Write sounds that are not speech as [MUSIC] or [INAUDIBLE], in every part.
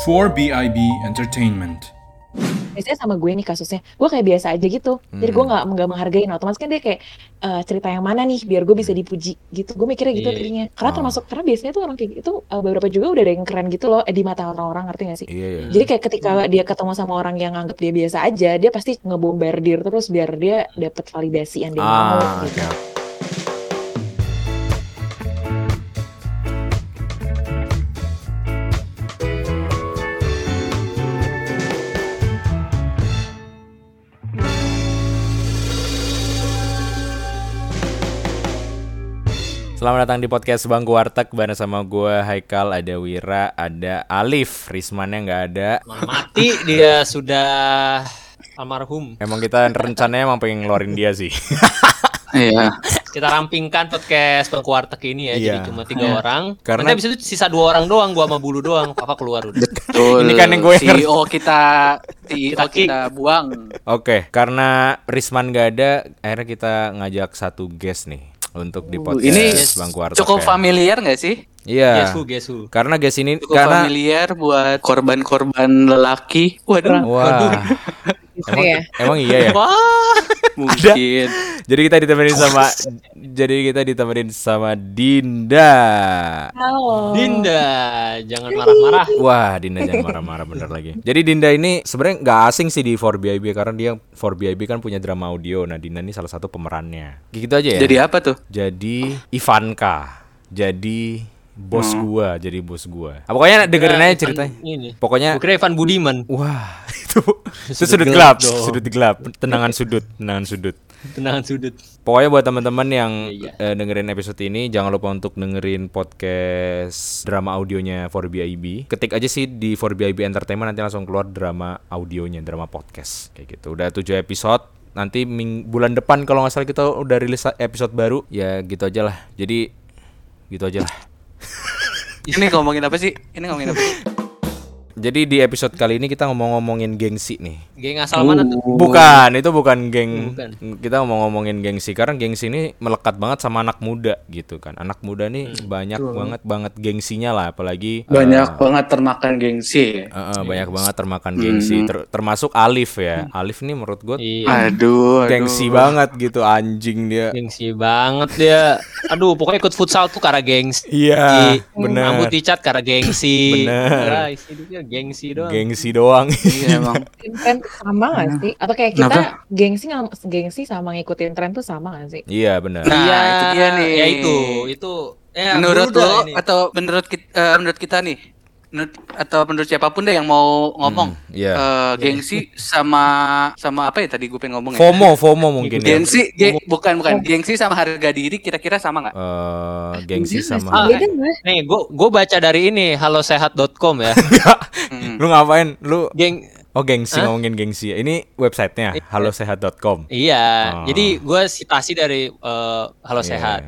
for BIB Entertainment. biasanya sama gue nih kasusnya gue kayak biasa aja gitu jadi gue nggak nggak menghargain otomatis kan dia kayak eh, cerita yang mana nih biar gue bisa dipuji gitu gue mikirnya gitu Iya. tadinya karena Oh. termasuk karena biasanya tuh orang kayak gitu eh, beberapa juga udah ada yang keren gitu loh eh, di mata orang-orang ngerti gak sih Iya ya. jadi kayak ketika dia ketemu sama orang yang nganggap dia biasa aja dia pasti ngebombardir terus biar dia dapet validasi yang dia mau Ah, gitu oke. Selamat datang di podcast Bangku Warteg bareng sama gue Haikal, ada Wira, ada Alif, Rismannya nggak ada. Mati dia sudah almarhum. Emang kita rencananya emang pengen ngeluarin dia sih. [LAUGHS] Iya. Kita rampingkan podcast Bangku Warteg ini ya, Iya. jadi cuma tiga orang. Karena- Nanti habis itu sisa dua orang doang, gua sama Bulu doang. Papa keluar udah. Betul. Ini kan yang gue CEO kita CEO Kita kita, buang. Oke, karena Risman nggak ada, akhirnya kita ngajak satu guest nih untuk di podcast Ini Bangku Warteg. cukup ya. familiar nggak sih? Iya. Guess who, guess who. Karena guest ini Cukup karena familiar buat korban-korban lelaki. Waduh, wah. Emang, ya. emang iya ya. Wah, mungkin. Jadi kita ditemenin sama jadi kita ditemenin sama Dinda. halo Dinda, jangan marah-marah. Wah, Dinda jangan marah-marah bener lagi. Jadi Dinda ini sebenarnya nggak asing sih di 4BIB karena dia 4BIB kan punya drama audio. Nah, Dinda ini salah satu pemerannya. Gitu aja ya. Jadi apa tuh? Jadi Ivanka. Jadi bos gua, jadi bos gua. Ah, pokoknya dengerin aja ceritanya. Ini. Pokoknya kira Ivan Budiman. wah, [LAUGHS] itu itu Sudut sudut gelap gelap, sudut gelap, tendangan sudut, tendangan sudut. Tendangan sudut. Pokoknya buat teman-teman yang Iya, eh, dengerin episode ini jangan lupa untuk dengerin podcast drama audionya 4BIB. Ketik aja sih di 4BIB Entertainment nanti langsung keluar drama audionya, drama podcast kayak gitu. Udah 7 episode. Nanti ming- bulan depan kalau nggak salah kita udah rilis episode baru. Ya gitu aja lah. Jadi gitu aja lah. Ini ngomongin apa sih? Ini ngomongin apa? [LAUGHS] Jadi di episode kali ini kita ngomong-ngomongin gengsi nih. Geng asal mana tuh? Bukan, itu bukan geng. Bukan. Kita mau ngomongin gengsi karena gengsi ini melekat banget sama anak muda gitu kan. Anak muda nih banyak banget banget gengsinya lah, apalagi Banyak banget termakan gengsi. eh, eh, banyak banget termakan gengsi. Ter- termasuk Alif ya. Alif nih menurut gue Iya. Aduh, aduh. gengsi banget gitu anjing dia. Gengsi banget dia. Aduh, pokoknya ikut futsal tuh karena gengsi. Iya, bener. Rambut dicat karena gengsi. Nah, hidupnya gengsi doang. Gengsi doang. Iya [LAUGHS] emang. tren sama gak sih atau kayak kita Kenapa? gengsi ngam- gengsi sama ngikutin tren tuh sama gak sih Iya benar. Nah, Iya, itu dia nih. Ya itu, itu. Ya, menurut lo ini. atau menurut kita, menurut kita nih menurut, atau menurut siapa pun deh yang mau ngomong iya. eh, gengsi sama sama apa ya tadi gue pengen ngomong ya FOMO, FOMO mungkin ya. gengsi ge- bukan bukan gengsi sama harga diri kira-kira sama nggak Eh, gengsi Ah, sama nggak Nih, gue gue baca dari ini halosehat.com ya. [LAUGHS] Hmm. Lu ngapain? Lu Geng Oh gengsi Hah? ngomongin gengsi. Ini websitenya halosehat.com. Iya, Oh. jadi gue citasi dari eh, Halo Iya,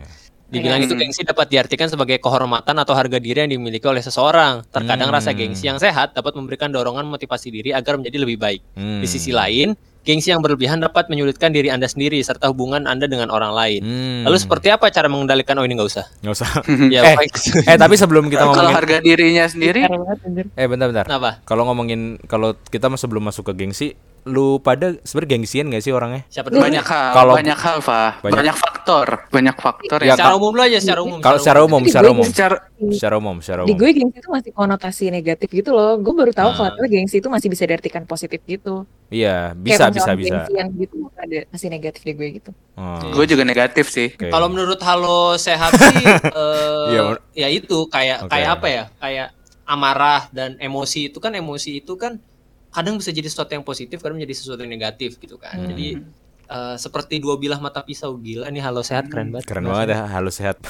Dibilang itu Hmm. gengsi dapat diartikan sebagai kehormatan atau harga diri yang dimiliki oleh seseorang. Terkadang Hmm. rasa gengsi yang sehat dapat memberikan dorongan motivasi diri agar menjadi lebih baik. Hmm. Di sisi lain, gengsi yang berlebihan dapat menyulitkan diri Anda sendiri serta hubungan Anda dengan orang lain. Hmm. Lalu seperti apa cara mengendalikan? Oh ini nggak usah. Nggak usah. [LAUGHS] Ya, eh, baik. eh tapi sebelum kita kalau ngomongin harga dirinya sendiri eh bentar-bentar. Kenapa? Kalau ngomongin kalau kita sebelum masuk ke gengsi, lu pada sebenarnya gengsian gak sih orangnya? Siapa dulu? banyak hal Kalau- banyak hal Pak. Banyak- banyak, faktor banyak faktor Ya, ya, secara umum dulu aja, secara umum. Kalau secara umum, secara umum, secara secara umum, secara di umum. gue gengsi itu masih konotasi negatif gitu loh gue baru tahu Ah. kalau ternyata gengsi itu masih bisa diartikan positif gitu Iya, Kayak bisa kalau bisa bisa. gengsian gitu ada masih negatif di gue gitu Oh, gue juga negatif sih oke. Kalau menurut Halo Sehat sih [LAUGHS] eh, Iya, ya itu kayak Oke. kayak apa ya? Kayak amarah dan emosi itu kan emosi itu kan kadang bisa jadi sesuatu yang positif, kadang menjadi sesuatu yang negatif gitu kan. Hmm. Jadi eh, seperti dua bilah mata pisau gila nih Halo Sehat keren banget. keren banget ya, halus sehat.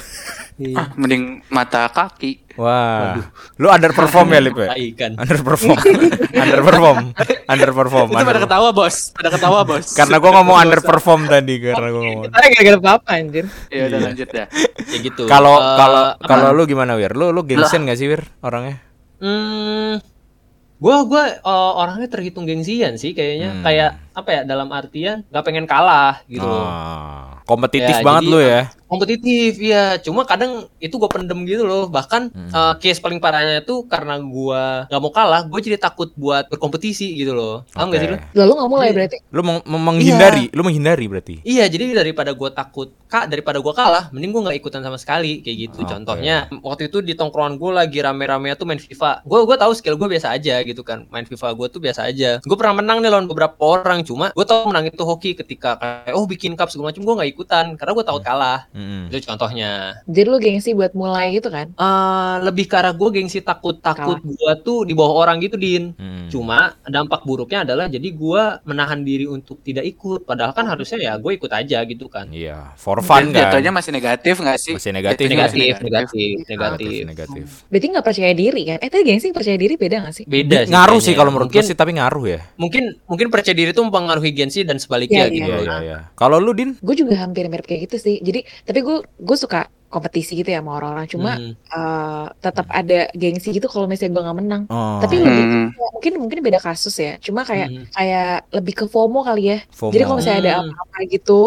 Iya. ah, mending mata kaki Wah, lu underperform ya, Lip ya? Underperform, [LAUGHS] underperform, underperform. itu pada ketawa bos pada ketawa bos Karena gua ngomong underperform tadi, karena gua ngomong. kita gara-gara apa anjir ya udah lanjut dah Ya gitu. Kalau Eh, kalau apa? kalau lu gimana Wir? Lu lu gengsian gak sih Wir orangnya? Hmm, gua gua eh, orangnya terhitung gengsian sih kayaknya. Hmm. Kayak apa ya dalam artian nggak pengen kalah gitu. Ah, kompetitif Ya, banget jadi- lu ya. kompetitif iya cuma kadang itu gue pendem gitu loh bahkan Hmm. eh, case paling parahnya tuh karena gue nggak mau kalah gue jadi takut buat berkompetisi gitu loh paham gak sih lu Lalu nggak mulai Iya. berarti? Lu meng- meng- menghindari, lu menghindari berarti. Iya, jadi daripada gue takut kak, daripada gue kalah, mending gue nggak ikutan sama sekali kayak gitu. Oke. Contohnya waktu itu di tongkrongan gue lagi rame-rame tuh main FIFA. Gue gue tahu skill gue biasa aja gitu kan, main FIFA gue tuh biasa aja. Gue pernah menang nih lawan beberapa orang, cuma gue tahu menang itu hoki ketika kayak oh bikin cup segala macam gue nggak ikutan karena gue takut kalah. Mm-mm. Itu contohnya. Jadi lu gengsi buat mulai gitu kan? Eh lebih ke arah gue gengsi takut takut gue tuh di bawah orang gitu din. Mm-mm. Cuma dampak buruknya adalah jadi gua menahan diri untuk tidak ikut. Padahal kan harusnya ya gue ikut aja gitu kan. Iya, for fun Dan kan. jatuhnya masih negatif nggak sih? Masih negatif, Negatif, negatif, Negatif, negatif. negatif. Berarti nggak percaya diri kan? Eh tadi gengsi percaya diri beda gak sih? Beda sih. Ngaruh sih kalau menurut gue mungkin, sih, tapi ngaruh ya. mungkin mungkin percaya diri itu mempengaruhi gengsi dan sebaliknya Iya, gitu. Iya, iya, iya. Kalau lu Din? Gue juga hampir mirip kayak gitu sih. Jadi tapi gue gue suka kompetisi gitu ya sama orang-orang. Cuma Hmm. eh, tetap ada gengsi gitu kalau misalnya gue nggak menang. Oh, Tapi Hmm. lebih kayak- mungkin mungkin beda kasus ya. Cuma kayak Hmm. kayak lebih ke FOMO kali ya. FOMO. Jadi kalau misalnya ada Hmm. apa-apa gitu,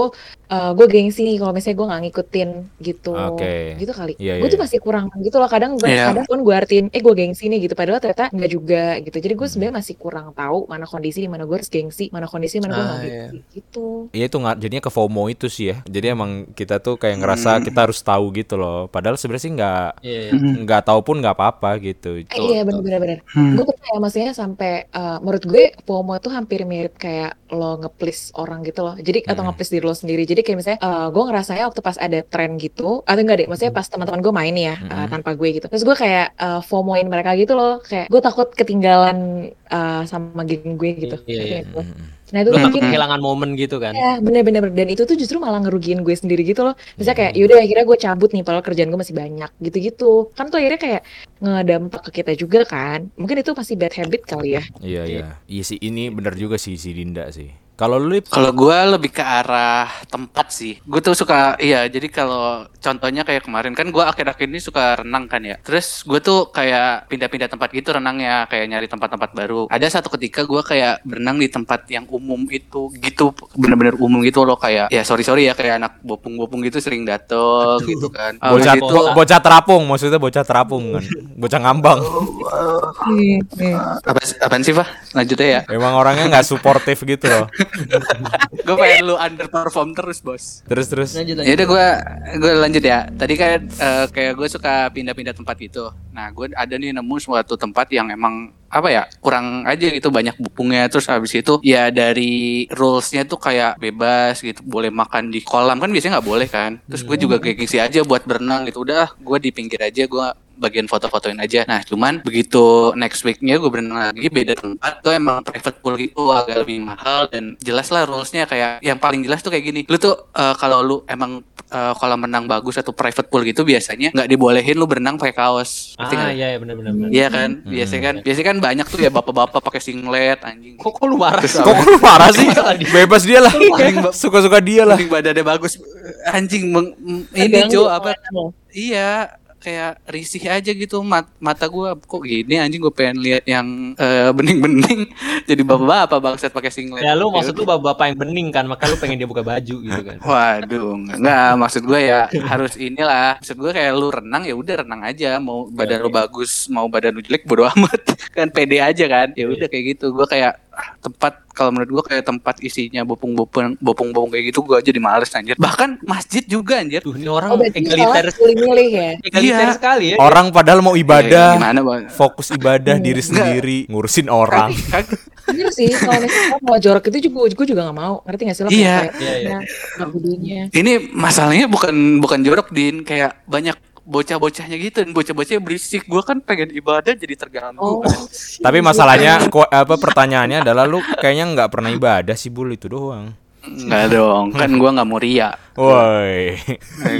gue gengsi nih kalau misalnya gue nggak ngikutin gitu. Oke. Gitu kali. Iya, gue iya, tuh masih kurang gitu loh. Kadang gue Iya. kadang pun gue artiin, eh gue gengsi nih gitu. Padahal ternyata nggak juga gitu. Jadi gue sebenarnya masih kurang tahu mana kondisi di mana gue harus gengsi, mana kondisi di mana gue Ah, nggak iya. gengsi gitu. Iya itu nggak jadinya ke FOMO itu sih ya. Jadi emang kita tuh kayak ngerasa kita harus tahu gitu loh. Padahal sebenarnya sih nggak Iya, iya. Hmm. nggak tahu pun nggak apa-apa gitu. Eh, iya bener-bener bener. Hmm. Gue pernah ya maksudnya sampai eh, menurut gue FOMO tuh hampir mirip kayak lo nge-please orang gitu loh. Jadi atau Hmm. nge-please diri lo sendiri. Jadi kayak misalnya eh, gue ngerasanya waktu pas ada tren gitu atau enggak deh, maksudnya pas teman-teman gue main ya Hmm. tanpa gue gitu. Terus gue kayak eh, FOMOin mereka gitu loh. Kayak gue takut ketinggalan eh, sama geng gue gitu. Iya, iya. Gitu. Nah itu takut mungkin kehilangan momen gitu kan. Ya bener-bener dan itu tuh justru malah ngerugiin gue sendiri gitu loh Misalnya kayak yaudah akhirnya gue cabut nih padahal kerjaan gue masih banyak gitu-gitu Kan tuh akhirnya kayak ngedampak ke kita juga kan Mungkin itu masih bad habit kali ya Iya iya. Iya sih ini bener juga sih si Dinda sih. Kalau lu? Kalau gua lebih ke arah tempat sih. Gue tuh suka, iya. Jadi kalau contohnya kayak kemarin kan gua akhir-akhir ini suka renang kan ya. Terus gue tuh kayak pindah-pindah tempat gitu renangnya, kayak nyari tempat-tempat baru. Ada satu ketika gua kayak berenang di tempat yang umum itu, gitu bener-bener umum gitu loh kayak. Ya sorry sorry ya kayak anak bopung-bopung gitu sering dateng gitu kan. Bocah itu bo- bocah terapung maksudnya bocah terapung kan. Bocah ngambang. apa apaan sih Pak? Lanjut aja ya. Emang orangnya nggak suportif gitu loh. [LAUGHS] gue pengen lu underperform terus bos. Terus terus. Ya lanjut. udah gue gue lanjut ya. Tadi kan eh, kayak gue suka pindah-pindah tempat gitu. Nah gue ada nih nemu suatu tempat yang emang apa ya kurang aja gitu banyak bupungnya terus habis itu ya dari rulesnya tuh kayak bebas gitu boleh makan di kolam kan biasanya nggak boleh kan terus gue juga kayak gengsi aja buat berenang gitu udah gue di pinggir aja gue bagian foto-fotoin aja nah cuman begitu next weeknya gue berenang lagi beda tempat tuh emang private pool gitu agak lebih mahal dan jelas lah rulesnya kayak yang paling jelas tuh kayak gini lu tuh eh, kalau lu emang eh, kolam renang bagus atau private pool gitu biasanya nggak dibolehin lu berenang pakai kaos Ah iya iya benar benar. benar. Iya kan, biasanya kan, biasanya kan banyak tuh ya bapak-bapak pakai singlet anjing. Kok kok lu marah sih? Kok lu marah sih? Bebas dia lah. Ba- Suka-suka dia lah. Badannya bagus, anjing meng- ini Jo apa? Iya, kayak risih aja gitu mat mata gua kok gini anjing gue pengen lihat yang eh, bening-bening [LAUGHS] jadi bapak-bapak bangsat pakai singlet. Ya lu maksud lu bapak yang bening kan, maka lu pengen dia buka baju gitu kan. [LAUGHS] Waduh, enggak maksud gue ya harus inilah. Maksud gue kayak lu renang ya udah renang aja, mau badan lu bagus, mau badan lu jelek bodo [LAUGHS] amat. kan pede aja kan. Ya udah kayak gitu. Gue kayak tempat kalau menurut gue kayak tempat isinya bopung-bopung bopung-bopung kayak gitu gue jadi males anjir. Bahkan masjid juga anjir. Tuh ini Oh orang berarti egaliter pilih-milih ya egaliter Iya. sekali ya. Orang padahal mau Ya, ibadah, gimana, Bang? fokus ibadah diri sendiri, ngurusin orang. Bener sih kalau misalnya mau jorok itu juga gue juga gak mau Ngerti gak sih lo Iya. kayak Iya, iya. Ini masalahnya bukan bukan jorok din, kayak banyak bocah-bocahnya gitu dan bocah-bocahnya berisik. Gue kan pengen ibadah jadi terganggu. Oh [LAUGHS] Tapi masalahnya apa pertanyaannya adalah lu kayaknya nggak pernah ibadah sih bul itu doang. Enggak dong, kan gua nggak mau ria. Woi.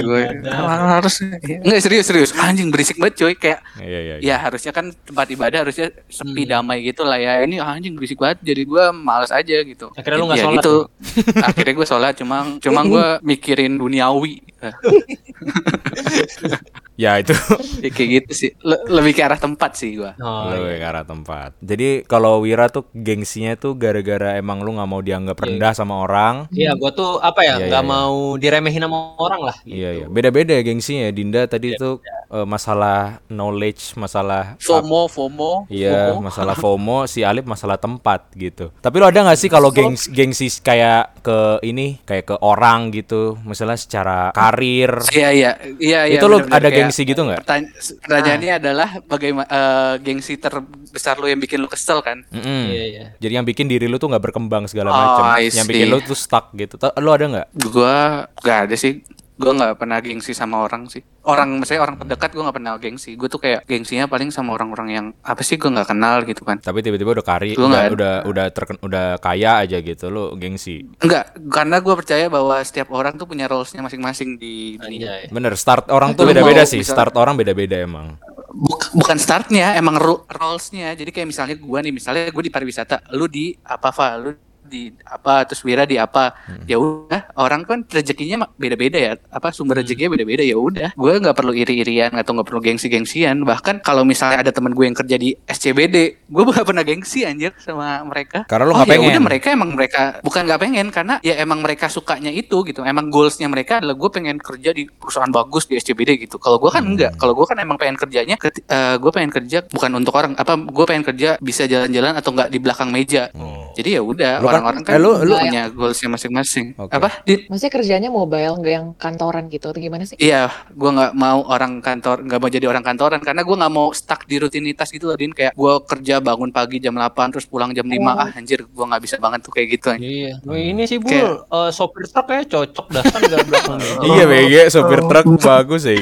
Gue harus enggak serius serius. Anjing berisik banget coy kayak Iya iya. iya. ya harusnya kan tempat ibadah harusnya sepi damai gitu lah ya. Ini anjing berisik banget jadi gua males aja gitu. Akhirnya lu nggak Ya sholat gitu. [LAUGHS] Akhirnya gue sholat cuma cuma gue mikirin duniawi. [LAUGHS] Ya itu Ya, kayak gitu sih. Le- lebih ke arah tempat sih gua. Oh, lu iya. ke arah tempat. Jadi kalau Wira tuh gengsinya tuh gara-gara emang lu nggak mau dianggap rendah sama orang. Iya, gua tuh apa ya, Iya, nggak iya, iya. mau diremehin sama orang lah. Iya iya. gitu. Beda-beda ya gengsinya. Dinda tadi itu eh, masalah knowledge, masalah FOMO, FOMO. Iya, FOMO. masalah [LAUGHS] FOMO, si Alip masalah tempat gitu. Tapi lo ada nggak sih kalau gengs gengsi kayak ke ini, kayak ke orang gitu, misalnya secara karir? Iya iya iya iya. itu lo ada kayak- gengsi gitu nggak? Pertanya- pertanyaannya adalah bagaimana eh, gengsi terbesar lo yang bikin lo kesel kan? Mm-mm. Iya, iya. Jadi yang bikin diri lu tuh nggak berkembang segala Oh, macam, yang bikin lu tuh stuck gitu. Lo ada nggak? Gua gak ada sih. Gua nggak pernah gengsi sama orang sih. Orang, misalnya orang terdekat gua nggak pernah gengsi. Gue tuh kayak gengsinya paling sama orang-orang yang apa sih gua nggak kenal gitu kan? Tapi tiba-tiba udah kari, Gua udah udah udah terken- udah kaya aja gitu, lo gengsi. Enggak, karena gua percaya bahwa setiap orang tuh punya roles-nya masing-masing di dunia. Bener, start orang tuh beda-beda sih. misal- Start orang beda-beda emang. Buk- bukan startnya, emang ro- roles-nya. Jadi kayak misalnya gua nih, misalnya gue di pariwisata, lu di apa, Fa? Lu di apa terus Wira di apa. Ya udah orang kan rezekinya beda-beda ya apa sumber rezekinya beda-beda ya udah. Gue nggak perlu iri-irian atau nggak perlu gengsi-gengsian. Bahkan kalau misalnya ada temen gue yang kerja di SCBD gue gak pernah gengsi anjir sama mereka. Karena lu oh, nggak ya pengen. udah mereka emang mereka bukan nggak pengen karena ya emang mereka sukanya itu gitu. Emang goalsnya mereka adalah gue pengen kerja di perusahaan bagus di SCBD gitu. Kalau gue kan Hmm. enggak kalau gue kan emang pengen kerjanya keti- eh, gue pengen kerja bukan untuk orang apa gue pengen kerja bisa jalan-jalan atau enggak di belakang meja. Jadi ya udah orang-orang kan, eh, lu- lu- punya goalsnya masing-masing Oke. apa di Maksudnya kerjanya mobile nggak yang kantoran gitu atau gimana sih? Iya, gue nggak mau orang kantor, nggak mau jadi orang kantoran karena gue nggak mau stuck di rutinitas gitu loh, Din. Kayak gue kerja bangun pagi jam 8 terus pulang jam 5 ah anjir, gue nggak bisa banget tuh kayak gitu. Iya. Nah, ini sih Bul, Kayak- eh, sopir truk kayak cocok dah kan nggak belakang. Iya BG, sopir truk bagus ya.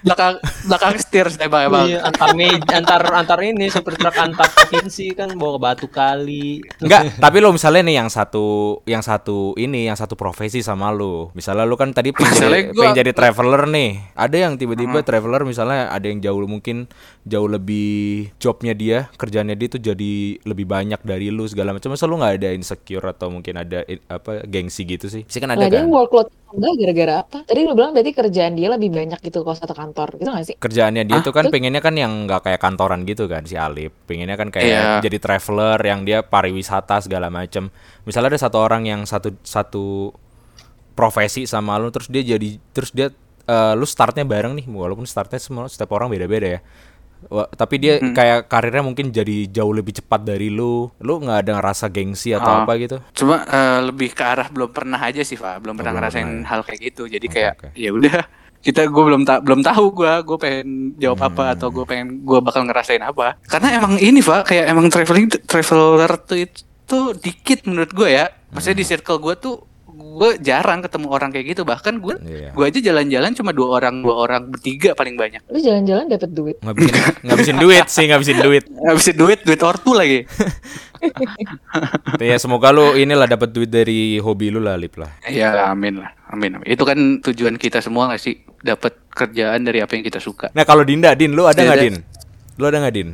Belakang belakang setir emang emang. Iya, antar meja, antar antar ini sopir truk antar provinsi kan bawa batu kali. Enggak, tapi lo misalnya nih yang satu yang satu ini yang satu profesi sama lu. Misalnya lu kan tadi pengen, jadi, gua- pengen jadi traveler nih. Ada yang tiba-tiba traveler misalnya ada yang jauh mungkin jauh lebih jobnya dia, kerjanya dia tuh jadi lebih banyak dari lu segala macam. Masa lu nggak ada insecure atau mungkin ada i- apa gengsi gitu sih? Pasti kan ada Nah, kan. workload enggak gara-gara apa? Tadi lu bilang berarti kerjaan dia lebih banyak gitu kalau satu kantor, gitu gak sih? Kerjaannya dia Ah, tuh kan tuh. pengennya kan yang nggak kayak kantoran gitu kan si Alip. Pengennya kan kayak Iya. jadi traveler yang dia pariwisata segala macam. Misalnya ada satu orang yang satu satu profesi sama lu terus dia jadi terus dia eh, lu startnya bareng nih walaupun startnya semua setiap orang beda-beda ya. Wah, tapi dia kayak karirnya mungkin jadi jauh lebih cepat dari lu. Lu nggak ada ngerasa gengsi atau Ah. apa gitu? Cuma eh, lebih ke arah belum pernah aja sih, Pak. Belum pernah belum ngerasain pernah ya. hal kayak gitu. Jadi Oke, kayak oke. ya udah kita gue belum ta belum tahu gue gue pengen jawab apa Hmm. atau gue pengen gue bakal ngerasain apa karena emang ini pak kayak emang traveling traveler tuh itu dikit menurut gue ya maksudnya Hmm. di circle gue tuh gue jarang ketemu orang kayak gitu bahkan gue Iya. gue aja jalan-jalan cuma dua orang dua orang bertiga paling banyak Lu jalan-jalan dapat duit. Ngabisin ngabisin duit sih, ngabisin duit. [LAUGHS] habisin duit duit ortu lagi [LAUGHS] [LAUGHS] ya semoga lu inilah dapat duit dari hobi lu lah, Lip lah. ya amin lah amin, amin. itu kan tujuan kita semua gak sih dapat kerjaan dari apa yang kita suka Nah kalau Dinda, Din, lu ada nggak Beda. Din? Lu ada nggak Din?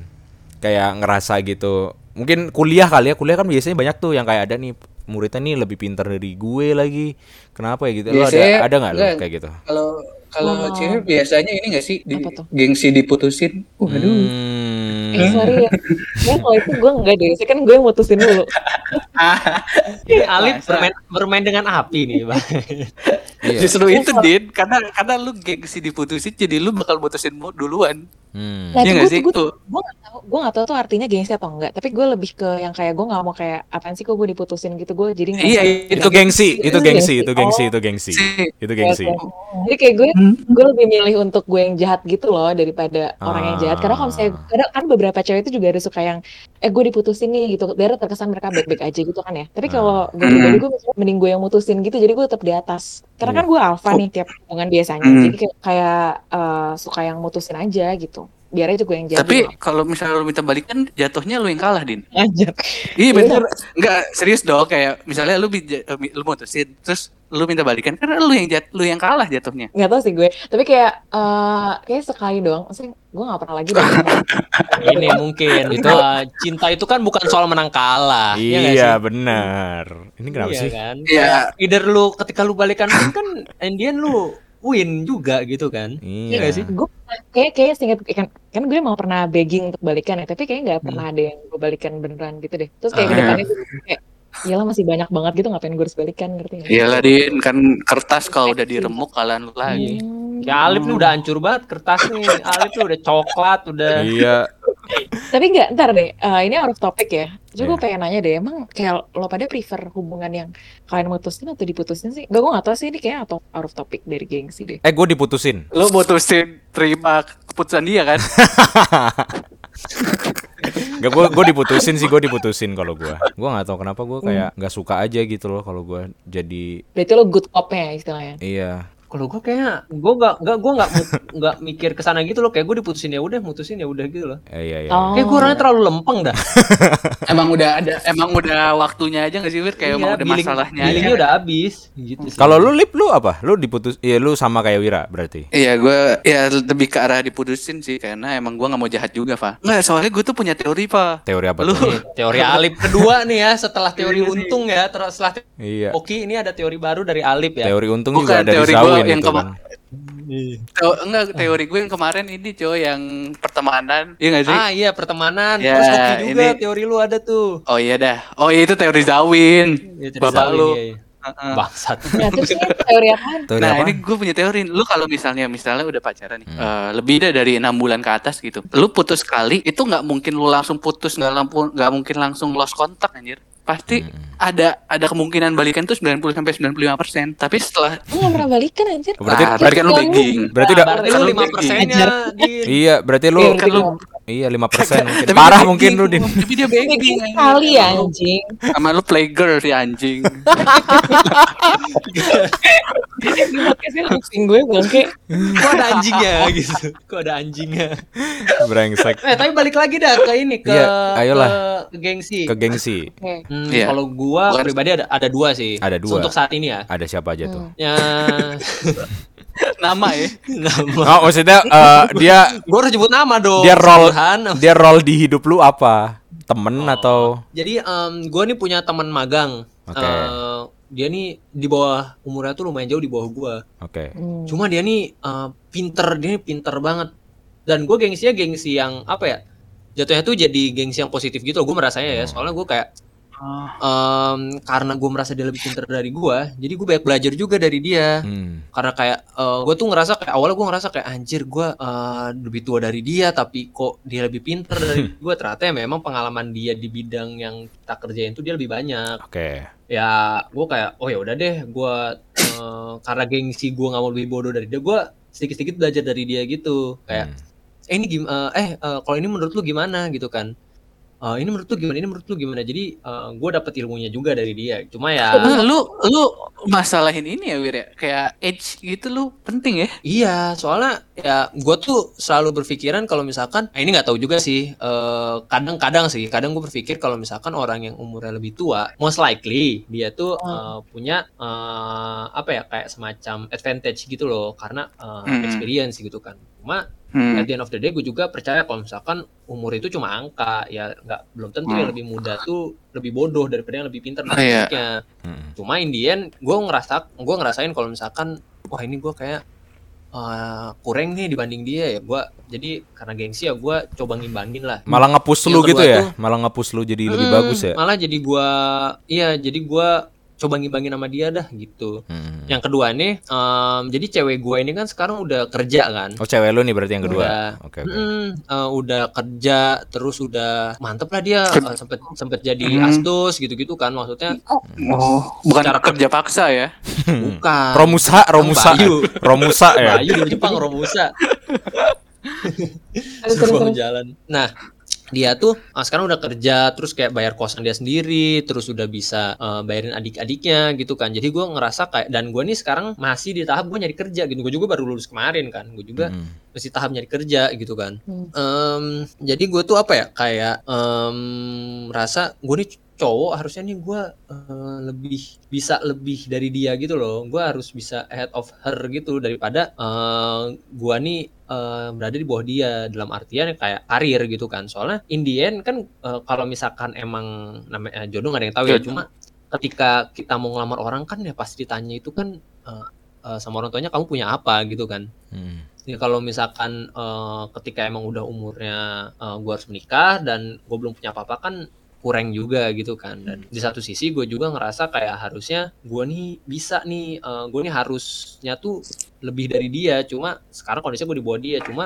Kayak ngerasa gitu. Mungkin kuliah kali ya, kuliah kan biasanya banyak tuh yang kayak ada nih muridnya nih lebih pintar dari gue lagi. Kenapa ya gitu? Lu ada Biasanya ada nggak lu kayak gitu? Kalau kalau Wow. cewek biasanya ini gak sih di, gengsi diputusin? Waduh. Hmm. Eh, sorry ya. Ya kalau itu gue enggak deh, sih kan gue yang mutusin dulu. [LAUGHS] Ini Alif bermain bermain dengan api nih, Bang. Iya. Justru itu Din, karena karena lu gengsi diputusin jadi lu bakal mutusin mu duluan. Hmm. Nah, Iya itu gue sih? gue Tuh. gue nggak tahu gue nggak tahu tuh artinya gengsi atau enggak. Tapi gue lebih ke yang kayak gue nggak mau kayak apaan sih kok gue diputusin gitu. Gue jadi ngerasa- Iya, Itu gengsi, itu gengsi, itu gengsi, Oh. itu gengsi. Si- Itu gengsi. Oke. Jadi kayak gue Hmm. gue lebih milih untuk gue yang jahat gitu loh daripada orang yang jahat. Karena kalau misalnya Ah. kadang kan beberapa cewek itu juga ada suka yang eh gue diputusin nih gitu. Biar terkesan mereka baik-baik aja gitu kan ya. Tapi kalau gue pribadi gue mending gue yang mutusin gitu. Jadi gue tetap di atas. Karena Iya. kan gue alpha nih tiap hubungan biasanya. Hmm. Jadi kayak, kayak eh, suka yang mutusin aja gitu. Biar aja gue yang jahat. Tapi kalau misalnya lu minta balikan jatuhnya lu yang kalah, Din. aja. Iya bener. Enggak, serius dong kayak misalnya lu bija- lu mutusin terus lu minta balikan karena lu yang jat, lu yang kalah jatuhnya. nggak tahu sih gue tapi kayak eh kayak sekali doang maksudnya gue nggak pernah lagi [LAUGHS] Ini mungkin itu cinta itu kan bukan soal menang kalah. ya nggak Iya, sih? benar. Ini kenapa Iya sih? kan? Iya. Either lu ketika lu balikan pun kan Indian lu lakuin juga gitu kan. Iya Iya. nggak sih? gue kayak kayak seinget kan kan gue mau pernah begging untuk balikan ya tapi kayaknya nggak Hmm. pernah ada yang gue balikan beneran gitu deh terus kayak Ah. ke depannya gue kayak iyalah masih banyak banget gitu ngapain gue harus balikan ngerti nggak? Iyalah din kan kertas kalau udah diremuk kalian lagi. Hmm. Kayak Alif nih udah hancur banget kertas nih. Alif tuh udah coklat, udah Iya. tapi nggak ntar deh eh, ini out of topic ya Terus gue Iya. pengen nanya deh emang kayak lo pada prefer hubungan yang kalian mutusin atau diputusin sih gak gue gak tau sih ini kayak atau out of topic dari gengsi deh Eh gue diputusin. Lu mutusin terima keputusan dia kan? [LAUGHS] Gak gue gue diputusin sih gue diputusin kalau gue. Gue nggak tahu kenapa gue kayak nggak suka aja gitu loh kalau gue jadi berarti lo good cop-nya ya istilahnya iya. Kalau gue kayaknya gue gak gak gue nggak nggak mikir ke sana gitu loh kayak gue diputusin ya udah mutusin ya udah gitu loh Eh, iya iya. Oh. kayak gue orangnya terlalu lempeng dah emang udah ada emang udah waktunya aja gak sih Wir? Kayak emang Iya, udah billing- masalahnya billingnya aja. udah habis gitu sih. Kalau lu lip lu apa? Lu diputus Iya lu sama kayak Wira berarti. Iya gue ya lebih ke arah diputusin sih karena emang gue nggak mau jahat juga Pak. Nggak soalnya gue tuh punya teori Pak. Teori apa Lu tuh? Nih, teori Alip kedua nih ya setelah teori untung ya terus setelah te- Iya. Oke ini ada teori baru dari Alip ya Teori untung Bukan, juga ada di teori gua Zawin yang itu kema- kan. Teo- enggak teori gue yang kemarin ini coy yang pertemanan iya nggak sih? ah iya pertemanan Ya, terus juga ini- teori lu ada tuh Oh iya dah. Oh iya itu teori Zawin. Ya, teori Bapak Zawin, lu. iya, iya. Heeh. bangsat nah terus ini teori nah apa? ini gue punya teori. Lu kalau misalnya misalnya udah pacaran nih, Hmm. eh, lebih dah dari enam bulan ke atas gitu. Lu putus sekali itu nggak mungkin lu langsung putus nggak lampu nggak mungkin langsung lost kontak anjir. Pasti Hmm. ada ada kemungkinan balikan tuh 90 sampai 95 persen. Tapi setelah lo gak pernah balikan anjir Berarti Ah, berarti kan lu begging. berarti Nah, udah berarti kan lu lu lima persennya. Iya, berarti lu Iya, kan lu iya 5% mungkin. Tapi Parah mungkin lu. Din. Tapi dia begging. Kali ya anjing Sama lu playgirl si anjing. [LAUGHS] Di podcastnya pusing gue bangke kok ada anjingnya [LAUGHS] gitu kok ada anjingnya Brengsek. eh tapi balik lagi dah ke ini ke Iya, ayolah. ke, ke gengsi Ke gengsi. Hmm, Iya. kalau gua Bukan- pribadi ada ada dua sih Ada dua. untuk saat ini ya Ada siapa aja tuh? Hmm. ya [LAUGHS] Nama ya. nama Oh, maksudnya eh, dia gua harus sebut nama dong dia role Burhan. dia role di hidup lu apa? Temen Oh. atau Jadi em, gue nih punya teman magang. Oke. Eh, dia nih di bawah umurnya tuh lumayan jauh di bawah gua. Oke. Hmm. Cuma dia nih eh, pinter, dia nih pinter banget. Dan gue gengsinya gengsi yang apa ya? Jatuhnya tuh jadi gengsi yang positif gitu. Gue merasanya ya. Soalnya gue kayak em, karena gue merasa dia lebih pinter dari gua, jadi gue banyak belajar juga dari dia. Hmm. Karena kayak gue tuh ngerasa kayak awalnya gue ngerasa kayak anjir gue eh, lebih tua dari dia, tapi kok dia lebih pinter dari [LAUGHS] gue. Ternyata ya memang pengalaman dia di bidang yang kita kerjain tuh dia lebih banyak Oke. ya gue kayak oh ya udah deh gue eh, karena gengsi gue nggak mau lebih bodoh dari dia gue sedikit-sedikit belajar dari dia gitu kayak Hmm. eh ini gim eh eh, eh, kalau ini menurut lu gimana gitu kan Eh, ini menurut lu gimana ini menurut lu gimana jadi gue dapet ilmunya juga dari dia cuma ya Ah, lu lu masalahin ini ya Wir ya. Kayak age gitu lu penting ya. iya soalnya ya gue tuh selalu berpikiran kalau misalkan eh, ini nggak tahu juga sih eh, kadang-kadang sih kadang gue berpikir kalau misalkan orang yang umurnya lebih tua most likely dia tuh eh, punya eh, apa ya kayak semacam advantage gitu loh karena eh, Hmm. experience gitu kan cuma Hmm. at the end of the day gue juga percaya kalau misalkan umur itu cuma angka ya nggak belum tentu yang Hmm. lebih muda tuh lebih bodoh daripada yang lebih pintar Oh, iya. Hmm. cuma in the end gue ngerasa gue ngerasain kalau misalkan wah ini gue kayak eh, kurang nih dibanding dia ya gue jadi karena gengsi ya gue coba ngimbangin lah Malah nge-push Yang lu gitu ya? tuh- Malah nge-push lu jadi lebih Mm, bagus ya? malah jadi gue iya jadi gue coba ngimbangin sama dia dah gitu Hmm. yang kedua nih em, jadi cewek gue ini kan sekarang udah kerja kan Oh cewek lu nih berarti yang kedua. Udah. Oke oke. Mm, eh, udah kerja terus udah mantep lah dia eh, sempet sempet jadi Hmm. asdos gitu-gitu kan maksudnya Oh, bukan Cara- kerja paksa ya. bukan. Romusa, Romusa, Bayu. Romusa ya. Bayu di Jepang Romusa [LAUGHS] sebuah jalan nah dia tuh ah, sekarang udah kerja terus kayak bayar kosan dia sendiri terus udah bisa eh, bayarin adik-adiknya gitu kan jadi gue ngerasa kayak dan gue nih sekarang masih di tahap gue nyari kerja gitu gue juga baru lulus kemarin kan gue juga Hmm. masih tahap nyari kerja gitu kan. Hmm. Em, jadi gue tuh apa ya kayak em, rasa gue nih cowok harusnya nih gue eh, lebih bisa lebih dari dia gitu loh. Gue harus bisa ahead of her gitu daripada eh, gue nih eh, berada di bawah dia dalam artian kayak karir gitu kan. Soalnya in the end kan eh, kalau misalkan emang namanya jodoh gak ada yang tahu ya. Jodoh. Cuma ketika kita mau ngelamar orang kan ya pasti ditanya itu kan eh, eh, sama orang tuanya kamu punya apa gitu kan. Hmm. Ya kalau misalkan eh, ketika emang udah umurnya eh, gue harus menikah dan gue belum punya apa-apa kan kurang juga gitu kan dan di satu sisi gue juga ngerasa kayak harusnya gue nih bisa nih gue nih harusnya tuh lebih dari dia. Cuma sekarang kondisinya gue di bawah dia. Cuma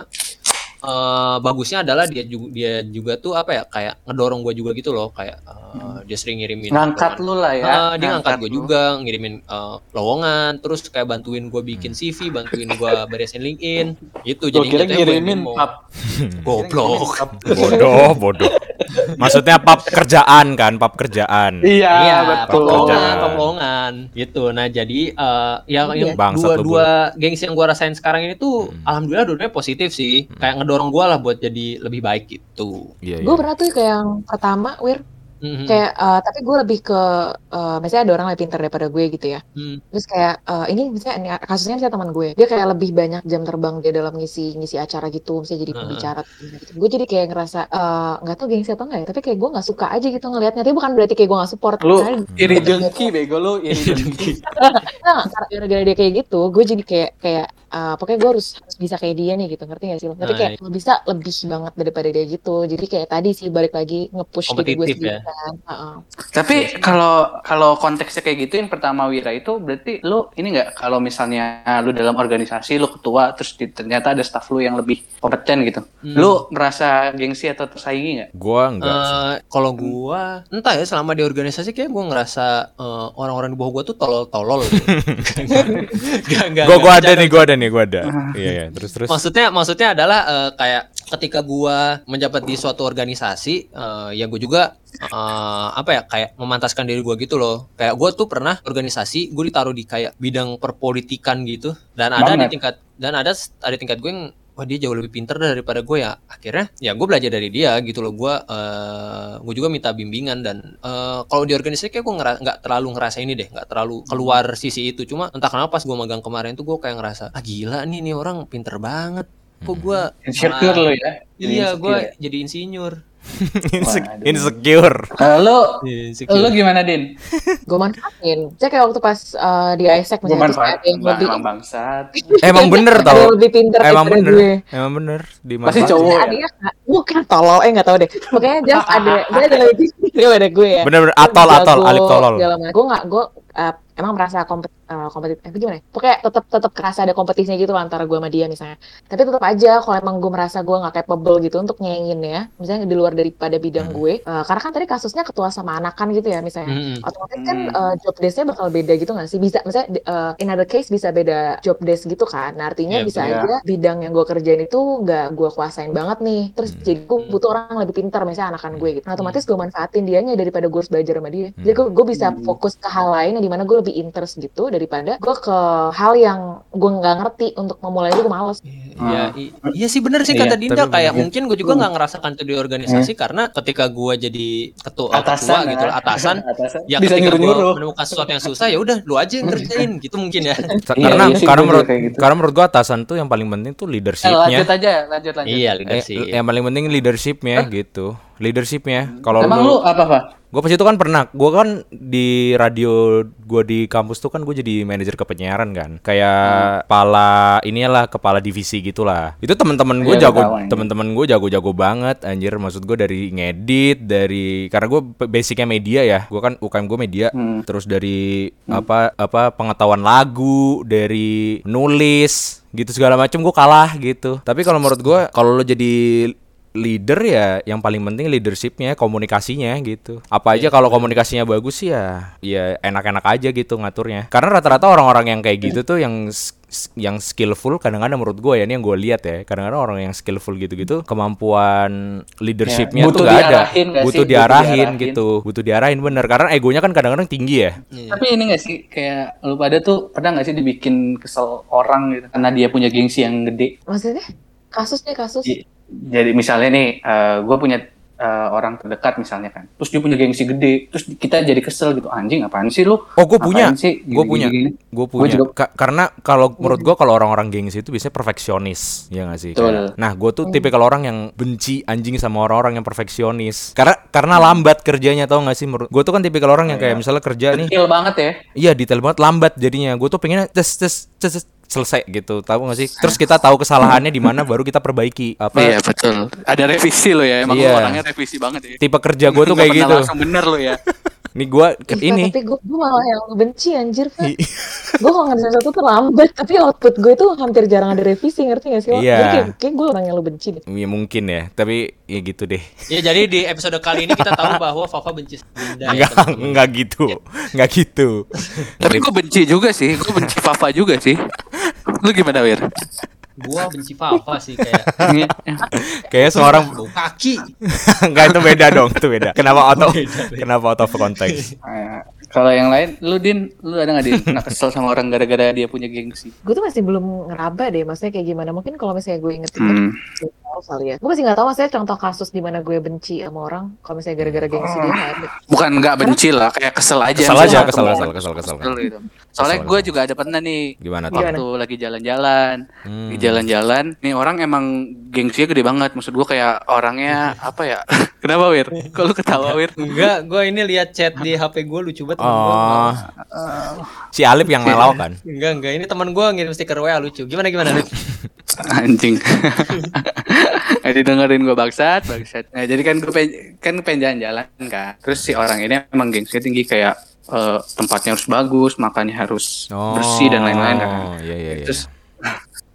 eh, bagusnya adalah dia juga dia juga tuh apa ya kayak ngedorong gue juga gitu loh kayak eh, dia sering ngirimin Ngangkat lowongan. lu lah ya. Ah, dia ngangkat gue juga ngirimin eh, lowongan terus kayak bantuin gue bikin CV bantuin gue beresin LinkedIn gitu Gue jadi kira ngirimin mau- pap. [LAUGHS] goblok Bodoh, [LAUGHS] bodoh. Maksudnya pap kerjaan kan, pap kerjaan. Iya, Iya, betul. lowongan, top lowongan gitu. Nah, jadi yang, Iya. yang dua dua gengsi yang gua rasain sekarang ini tuh Hmm. alhamdulillah dua-duanya positif sih. Kayak ngedorong gua lah buat jadi lebih baik gitu. Iya, Gue iya. pernah tuh kayak yang pertama, Wir, Mhm. kayak eh, tapi gue lebih ke eh, misalnya ada orang lebih pintar daripada gue gitu ya. Hmm. Terus kayak eh, ini misalnya ini kasusnya misalnya teman gue, dia kayak lebih banyak jam terbang dia dalam ngisi ngisi acara gitu, misalnya jadi pembicara gitu. Gue jadi kayak ngerasa eh, nggak tahu gengsi atau enggak ya, tapi kayak gue nggak suka aja gitu ngelihatnya. Tapi bukan berarti kayak gue nggak support. Lu iri dengki bego lu iri dengki. Nah, karena gara-gara dia kayak gitu, gue jadi kayak kayak eh, pokoknya gue harus harus bisa kayak dia nih gitu, ngerti gak sih? Tapi Nah, kayak lo bisa lebih banget daripada dia gitu. Jadi kayak tadi sih balik lagi nge-push diri gue sendiri ya? kan. Heeh. Tapi kalau kalau konteksnya kayak gitu yang pertama Wira itu berarti lu ini nggak kalau misalnya ah, lu dalam organisasi lu ketua terus di- ternyata ada staff lu yang lebih kompeten gitu. Hmm. Lu merasa gengsi atau tersaingi nggak? Gua enggak. sih. Eh, kalau gua entah ya selama di organisasi kayak gua ngerasa eh, orang-orang di bawah gua tuh tolol-tolol. gitu. [LAUGHS] Gak, gak, Gua gak, gua ada nih, gua ada nih, gua ada. Iya, iya. Terus terus. Maksudnya maksudnya adalah eh, kayak ketika gua menjabat di suatu organisasi eh, ya gue juga eh, apa ya kayak memantaskan diri gua gitu loh. Kayak gua tuh pernah organisasi gue ditaruh di kayak bidang perpolitikan gitu dan ada Banget. di tingkat dan ada ada tingkat gue yang wah dia jauh lebih pinter daripada gue ya. Akhirnya ya gue belajar dari dia gitu loh. Gue eh gue juga minta bimbingan dan eh, kalau di organisasi kayak gue nggak terlalu ngerasa ini deh nggak terlalu keluar sisi itu. Cuma entah kenapa pas gue magang kemarin tuh gue kayak ngerasa ah gila nih nih orang pinter banget. Kok gue Insecure lu ya? iya gue jadi insinyur [LAUGHS] Inse- Waduh. insecure. Kalau Insecure. lu gimana Din? [LAUGHS] Gue manfaatin. Saya kayak waktu pas eh, di ISEC Gue misalnya terus manfaat ada yang lebih emang bangsat. Emang bener ada tau. yang lebih Emang bener. gue. Emang bener. Di Pasti cowok ada ya? Bukan tolol eh nggak tahu deh pokoknya just [LAUGHS] ada dia ada lebih pintar daripada gue ya Bener-bener atol atol alip tolol. gue nggak gue eh, emang merasa kompet eh, kompetitif eh, gimana ya? pokoknya tetap tetap kerasa ada kompetisinya gitu lah antara gue sama dia misalnya tapi tetap aja kalau emang gue merasa gue nggak capable gitu untuk nyanyiin ya misalnya di luar daripada bidang Hmm. gue eh, karena kan tadi kasusnya ketua sama anakan gitu ya misalnya Mm-mm. otomatis kan Hmm. eh, job desk-nya bakal beda gitu nggak sih? Bisa, misalnya eh, in other case bisa beda job desk gitu kan. Nah artinya Iya, bisa betul. aja bidang yang gue kerjain itu nggak gue kuasain banget nih. Terus Hmm. Jadi gue butuh orang lebih pintar, misalnya anakan gue gitu. Nah otomatis gue manfaatin dianya daripada gue harus belajar sama dia. Jadi gue, gue bisa Hmm. fokus ke hal lain yang di mana gue lebih interest gitu daripada gue ke hal yang gue nggak ngerti untuk memulai itu gue males. Iya, i- iya sih bener sih Iya, kata Dinda tapi kayak bener. mungkin gue juga nggak ngerasakan itu di organisasi karena ketika gue jadi ketua ketua Atasan gitu lah, ah. atasan [LAUGHS] Atasan. ya Bisa ketika gue menemukan sesuatu yang susah ya udah lu aja yang kerjain gitu mungkin ya [LAUGHS] Iya, karena iya sih, karena menurut gitu. karena menurut gua atasan tuh yang paling penting tuh Eh, leadershipnya. lanjut aja, lanjut lanjut. iya Eh, leadership yang paling penting leadershipnya gitu. Leadershipnya. Kalau Emang lu lu apa apa? Gue pas itu kan pernah, gue kan di radio gue di kampus tuh kan gue jadi manajer kepenyiaran kan, kayak kepala inilah kepala divisi gitulah. Itu teman-teman gue Iya, jago, teman-teman gue jago-jago banget, anjir. Maksud gue dari ngedit, dari karena gue basicnya media ya, gue kan UKM gue media, Hmm. terus dari apa apa pengetahuan lagu, dari nulis gitu segala macam gue kalah gitu. Tapi kalau menurut gue, kalau lo jadi leader ya yang paling penting leadershipnya komunikasinya gitu apa aja kalau komunikasinya bagus sih ya ya enak-enak aja gitu ngaturnya karena rata-rata orang-orang yang kayak gitu tuh yang yang skillful kadang-kadang menurut gue ya ini yang gue lihat ya kadang-kadang orang yang skillful gitu-gitu kemampuan leadershipnya Ya, tuh butuh gak ada diarahin nggak sih? butuh Butuh diarahin diarahin. gitu butuh diarahin bener karena egonya kan kadang-kadang tinggi ya Iya. Tapi ini gak sih kayak lu pada tuh pernah gak sih dibikin kesel orang gitu karena dia punya gengsi yang gede. Maksudnya kasus nih kasus. Iya. Jadi misalnya nih, gue punya eh, orang terdekat misalnya kan. Terus dia punya gengsi gede, terus kita jadi kesel gitu. Anjing apaan sih lu? Oh, gue punya. Gue punya. Gue Gua punya. juga- Ka- karena kalau menurut gue kalau orang-orang gengsi itu biasanya perfeksionis, ya gak sih? Betul. Kayak- Nah, gue tuh tipikal orang yang benci anjing sama orang-orang yang perfeksionis. Karena karena lambat kerjanya tau gak sih? Menurut gue tuh kan tipikal orang yang kayak misalnya kerja nih, Detail banget ya. iya detail banget lambat jadinya. Gue tuh pengennya tes tes tes, tes, selesai gitu, tahu gak sih? Terus kita tahu kesalahannya di mana, baru kita perbaiki. Apa? Iya betul. Ada revisi lo ya. Emang Iya. lu orangnya revisi banget ya. Tipe kerja gue tuh Nggak kayak gitu. Langsung bener lo ya. [LAUGHS] Nih gue Ih, ini. Tapi gue, malah yang benci anjir Pak. [LAUGHS] gue kalau ngerjain sesuatu tuh lambat tapi output gue tuh hampir jarang ada revisi ngerti gak sih? Iya. Jadi kayak, kayak gue orang yang lo benci deh. Ya mungkin ya, tapi ya gitu deh. Ya jadi di episode kali ini kita tahu bahwa Fafa benci Dinda ya, Enggak, teman-teman. enggak gitu. Enggak gitu. Tapi gue benci juga sih. Gue benci Fafa juga sih. Lu gimana Wir? Gua benci Fafa sih kayak Kayak seorang kaki. [LAUGHS] enggak itu beda dong, itu beda. Kenapa auto [LAUGHS] kenapa out of context? [LAUGHS] Eh, Kalau yang lain, lu Din, lu ada nggak Din? Pernah kesel sama orang gara-gara dia punya gengsi? Gue tuh masih belum ngeraba deh, maksudnya kayak gimana. Mungkin kalau misalnya gue inget-inget, Hmm. Tahu kali ya. Gue masih nggak tahu maksudnya contoh kasus di mana gue benci sama orang. Kalau misalnya gara-gara gengsi dia nggak ada. Bukan nggak benci lah, kayak kesel aja. Kesel aja, kesel, kesel, kesel, kesel. kesel gitu. Soalnya Kesel, gue kesel. juga ada pernah nih, Gimana tuh? Gimana? waktu lagi jalan-jalan, Hmm. di jalan-jalan, nih orang emang gengsinya gede banget. Maksud gue kayak orangnya [LAUGHS] apa ya? [LAUGHS] Kenapa Wir? Kok lu ketawa [LAUGHS] Wir? Enggak, gua ini lihat chat di HP gua lucu banget. Oh. Si Alip yang lelau kan? Enggak, enggak. Ini teman gua ngirim stiker WA lucu. Gimana gimana? Anjing. [LAUGHS] Nggak didengerin gue bangsat, bangsat. Nah, jadi kan gue pengen, kan pengen jalan-jalan kan. Terus si orang ini emang gengsinya tinggi kayak eh, tempatnya harus bagus, makannya harus bersih dan lain-lain kan. Oh, iya iya iya. Terus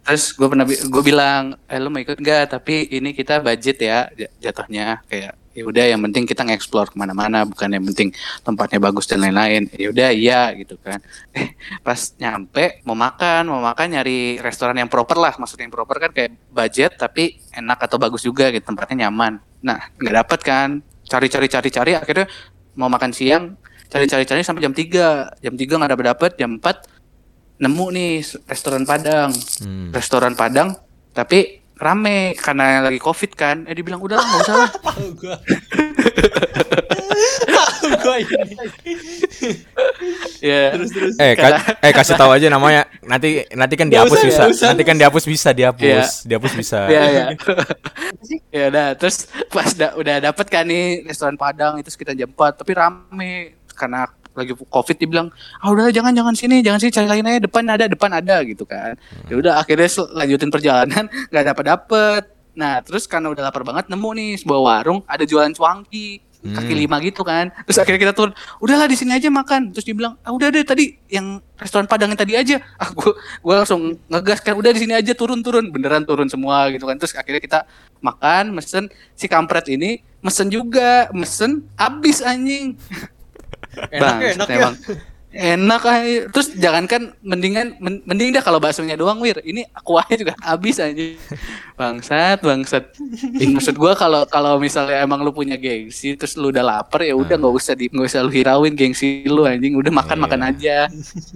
terus gue pernah gue bilang, eh lu mau ikut gak? Tapi ini kita budget ya jatuhnya kayak ya udah yang penting kita nge-explore ke mana-mana bukan yang penting tempatnya bagus dan lain-lain. Ya udah iya gitu kan. [LAUGHS] Eh pas nyampe mau makan mau makan nyari restoran yang proper lah. Maksudnya yang proper kan kayak budget tapi enak atau bagus juga gitu tempatnya nyaman. Nah nggak dapet kan. Cari-cari cari-cari akhirnya mau makan siang cari-cari-cari sampai jam 3 jam 3 nggak dapet dapet jam 4 nemu nih restoran Padang. Hmm. restoran Padang tapi rame karena lagi covid kan eh dibilang udah lah nggak usah lah [LAUGHS] Tahu gua. Tahu gua ini. ya Terus terus. Eh, ka- eh kasih tahu aja namanya. Nanti nanti kan dihapus usah, bisa. usah. Nanti kan dihapus bisa dihapus. Dihapus bisa. [LAUGHS] ya ya ya udah terus pas da- udah dapet kan nih restoran Padang itu sekitar jam 4 tapi rame karena lagi covid dibilang ah udah jangan jangan sini jangan sini cari lain aja depan ada depan ada gitu kan. Ya udah akhirnya lanjutin perjalanan [LAUGHS] nggak dapet dapet. Nah terus karena udah lapar banget nemu nih sebuah warung ada jualan cuangki kaki Hmm. lima gitu kan. Terus akhirnya kita turun udahlah di sini aja makan. Terus dia bilang ah udah deh tadi yang restoran Padang yang tadi aja. [LAUGHS] Ah gua gua langsung ngegas kan udah di sini aja turun turun. Beneran turun semua gitu kan. Terus akhirnya kita makan mesen si kampret ini mesen juga mesen habis anjing [LAUGHS] Enak ya, enak ya. emang. Enak aja. Terus jangankan mendingan men- mending dah kalau baksonya doang wir. Ini kuahnya juga habis aja. Bangsat, bangsat. Ih, maksud gua kalau kalau misalnya emang lu punya gengsi terus lu udah lapar ya udah nggak usah di nggak usah lu hirauin gengsi lu anjing. Udah makan makan Iya. aja.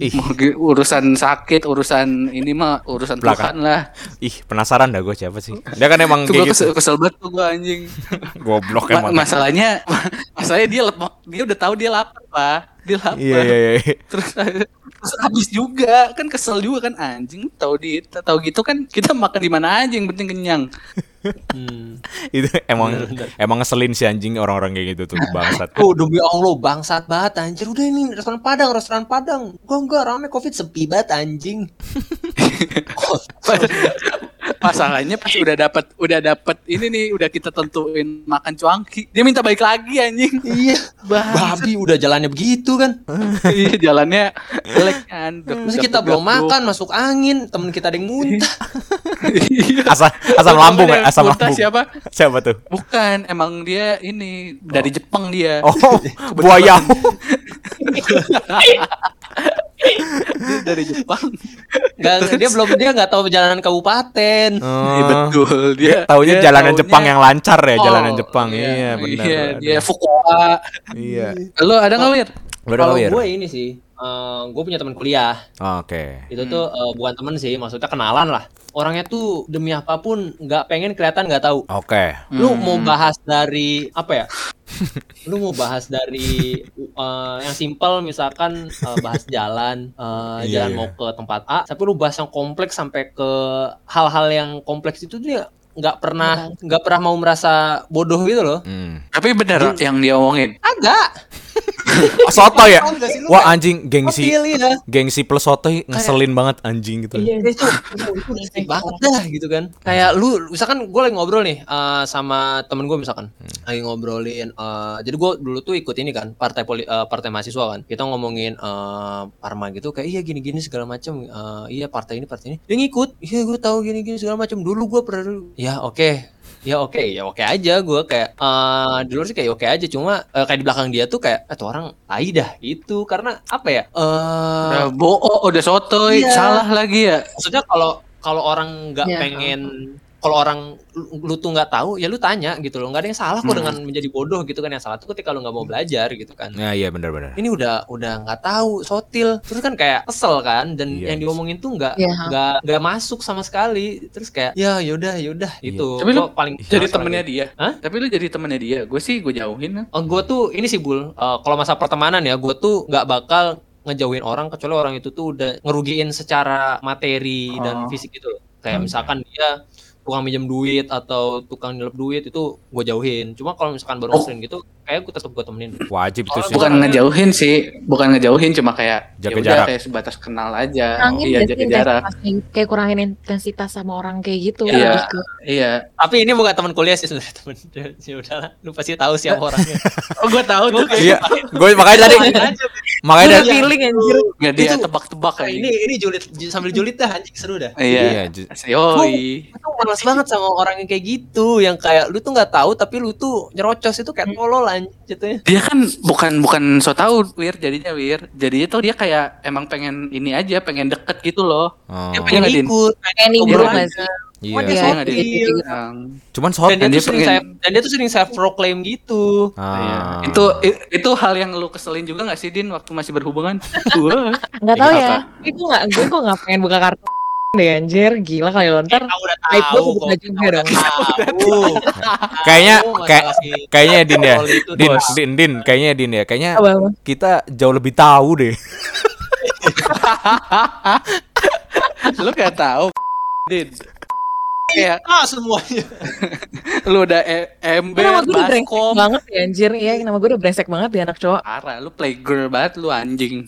Ih. Mau urusan sakit, urusan ini mah urusan Belakang. Tuhan lah. Ih, penasaran dah gue siapa sih? Dia kan emang gua kesel, gitu. kesel banget tuh gua anjing. [LAUGHS] Goblok Ma- emang. masalahnya [LAUGHS] masalahnya dia dia udah tahu dia lapar, Pak. Dia lapar. Iya iya iya. [LAUGHS] terus terus habis juga kan kesel juga kan anjing tahu di tahu gitu kan kita makan di mana aja yang penting kenyang Hmm. Itu emang emang ngeselin si anjing orang-orang kayak gitu tuh [LAUGHS] bangsat. Oh demi Allah bangsat banget anjir. Udah ini restoran Padang Restoran Padang. Gua enggak rame. Covid sepi banget anjing. [LAUGHS] Masalahnya pas udah dapat udah dapat ini nih udah kita tentuin makan cuangki. Dia minta balik lagi anjing. Iya. Bangsat. Babi udah jalannya begitu kan. [LAUGHS] Iya jalannya jelek kan. Masa kita belum makan masuk angin Temen kita ada yang muntah. Iya. Asam asam lambung ya, asam Muntah lambung. siapa Siapa tuh? bukan emang dia ini dari Jepang dia Oh, [LAUGHS] buaya. Dia dari Jepang Nggak, Dia belum Dia nggak tahu perjalanan kabupaten Iya betul dia Taunya dia jalanan taunya- Jepang yang lancar ya, jalanan Oh, Jepang. Iya, benar. Iya, benar. dia Fukuoka. Iya. Lo ada nggak Wir? Baru Kalau ya. gue ini sih gue punya teman kuliah. Oke. Itu tuh eh, bukan temen sih, maksudnya kenalan lah. Orangnya tuh demi apa pun nggak pengen kelihatan nggak tahu. Oke. Lu Hmm. mau bahas dari apa ya? [LAUGHS] Lu mau bahas dari eh, yang simpel misalkan eh, bahas jalan, eh, Iya, jalan iya. mau ke tempat A, tapi lu bahas yang kompleks sampai ke hal-hal yang kompleks itu dia nggak pernah nggak pernah mau merasa bodoh gitu loh. Hmm. Tapi bener yang dia omongin. Agak. [LAUGHS] Soto ya? Wah anjing gengsi iya. gengsi plus soto ngeselin banget anjing gitu. Iya, itu banget dah gitu kan. Kayak lu misalkan gue lagi ngobrol nih eh, sama temen gue misalkan. Lagi ngobrolin eh, jadi gue dulu tuh ikut ini kan partai poli, eh, partai mahasiswa kan. Kita ngomongin eh, Parma gitu kayak iya gini gini segala macam iya partai ini partai ini. Dia ngikut iya gue tahu gini gini segala macam dulu gue pernah ya oke ya oke ya oke aja gue kayak eh di luar sih kayak oke aja cuma eh, kayak di belakang dia tuh kayak eh tuh orang tai dah gitu karena apa ya eh Udah bohong, udah sotoy, Iya. salah lagi ya. maksudnya kalau kalau orang nggak Iya. pengen kalau orang lu, lu tuh nggak tahu ya lu tanya gitu loh nggak ada yang salah kok Hmm. dengan menjadi bodoh gitu kan yang salah tuh ketika lu nggak mau belajar gitu kan Ya iya benar-benar. ini udah udah nggak tahu sotil terus kan kayak kesel kan dan Iya. yang diomongin tuh nggak Iya. nggak nggak masuk sama sekali terus kayak ya yaudah yaudah Iya. itu Tapi lu paling Jadi temennya dia. Hah? Tapi lu jadi temennya dia. Gue sih gue jauhin. Oh, gue tuh ini sih bul Eh, kalau masa pertemanan ya gue tuh nggak bakal ngejauhin orang kecuali orang itu tuh udah ngerugiin secara materi dan Oh. fisik gitu loh. Kayak misalkan dia tukang minjem duit atau tukang nyelip duit itu gue jauhin. Cuma kalau misalkan baru ngeselin gitu, kayak gue tetap gue temenin. Wajib itu sih. Bukan ngejauhin sih, bukan ngejauhin cuma kayak Jaga ya udah jarak. kayak sebatas kenal aja. kurangin Iya jaga jarak. kayak kurangin intensitas sama orang kayak gitu Iya. ke Iya. Tapi ini bukan teman kuliah sih sebenarnya teman. [LAUGHS] Ya udahlah, lu pasti tahu siapa orangnya. [LAUGHS] Oh gue tahu tuh. Iya, gue makanya tadi makanya dari feeling anjir Nggak dia tebak-tebak Nah, kayak ini ini julid sambil julid dah anjing seru dah. Iya, Iya. Yoi. Males banget sama orang yang kayak gitu yang kayak lu tuh nggak tahu tapi lu tuh nyerocos itu kayak tolol anjing jatuhnya. Dia kan bukan bukan so tau Wir jadinya Wir. Jadinya tuh dia kayak emang pengen ini aja, pengen deket gitu loh. Oh. Dia Iya pengen Din? ikut, ngobrol bro aja. Iya. Oh, dia Iya, sotil. gitu, Cuman soto. Dan dia, Dan dia tuh sering pengen- self, dan dia tuh sering self proclaim gitu. Ah. itu i- itu hal yang lu keselin juga gak sih Din waktu masih berhubungan? [LAUGHS] Wah. nggak Iya, tahu ya kakak. tapi gue kok nggak pengen buka kartu deh anjir gila kali lo ntar Kita udah tahu kok. udah tahu. Kayaknya kayak kayaknya Din ya. tolol itu, Din. Din, Din, kayaknya Din ya. Kayaknya kita jauh lebih tahu deh. [LAUGHS] lu gak tahu Din. Kayak Ah semuanya. [LAUGHS] lu udah e MB, nama gue udah brengsek banget ya anjir iya nama gue udah brengsek banget ya anak cowok Parah, lu playgirl banget lu anjing.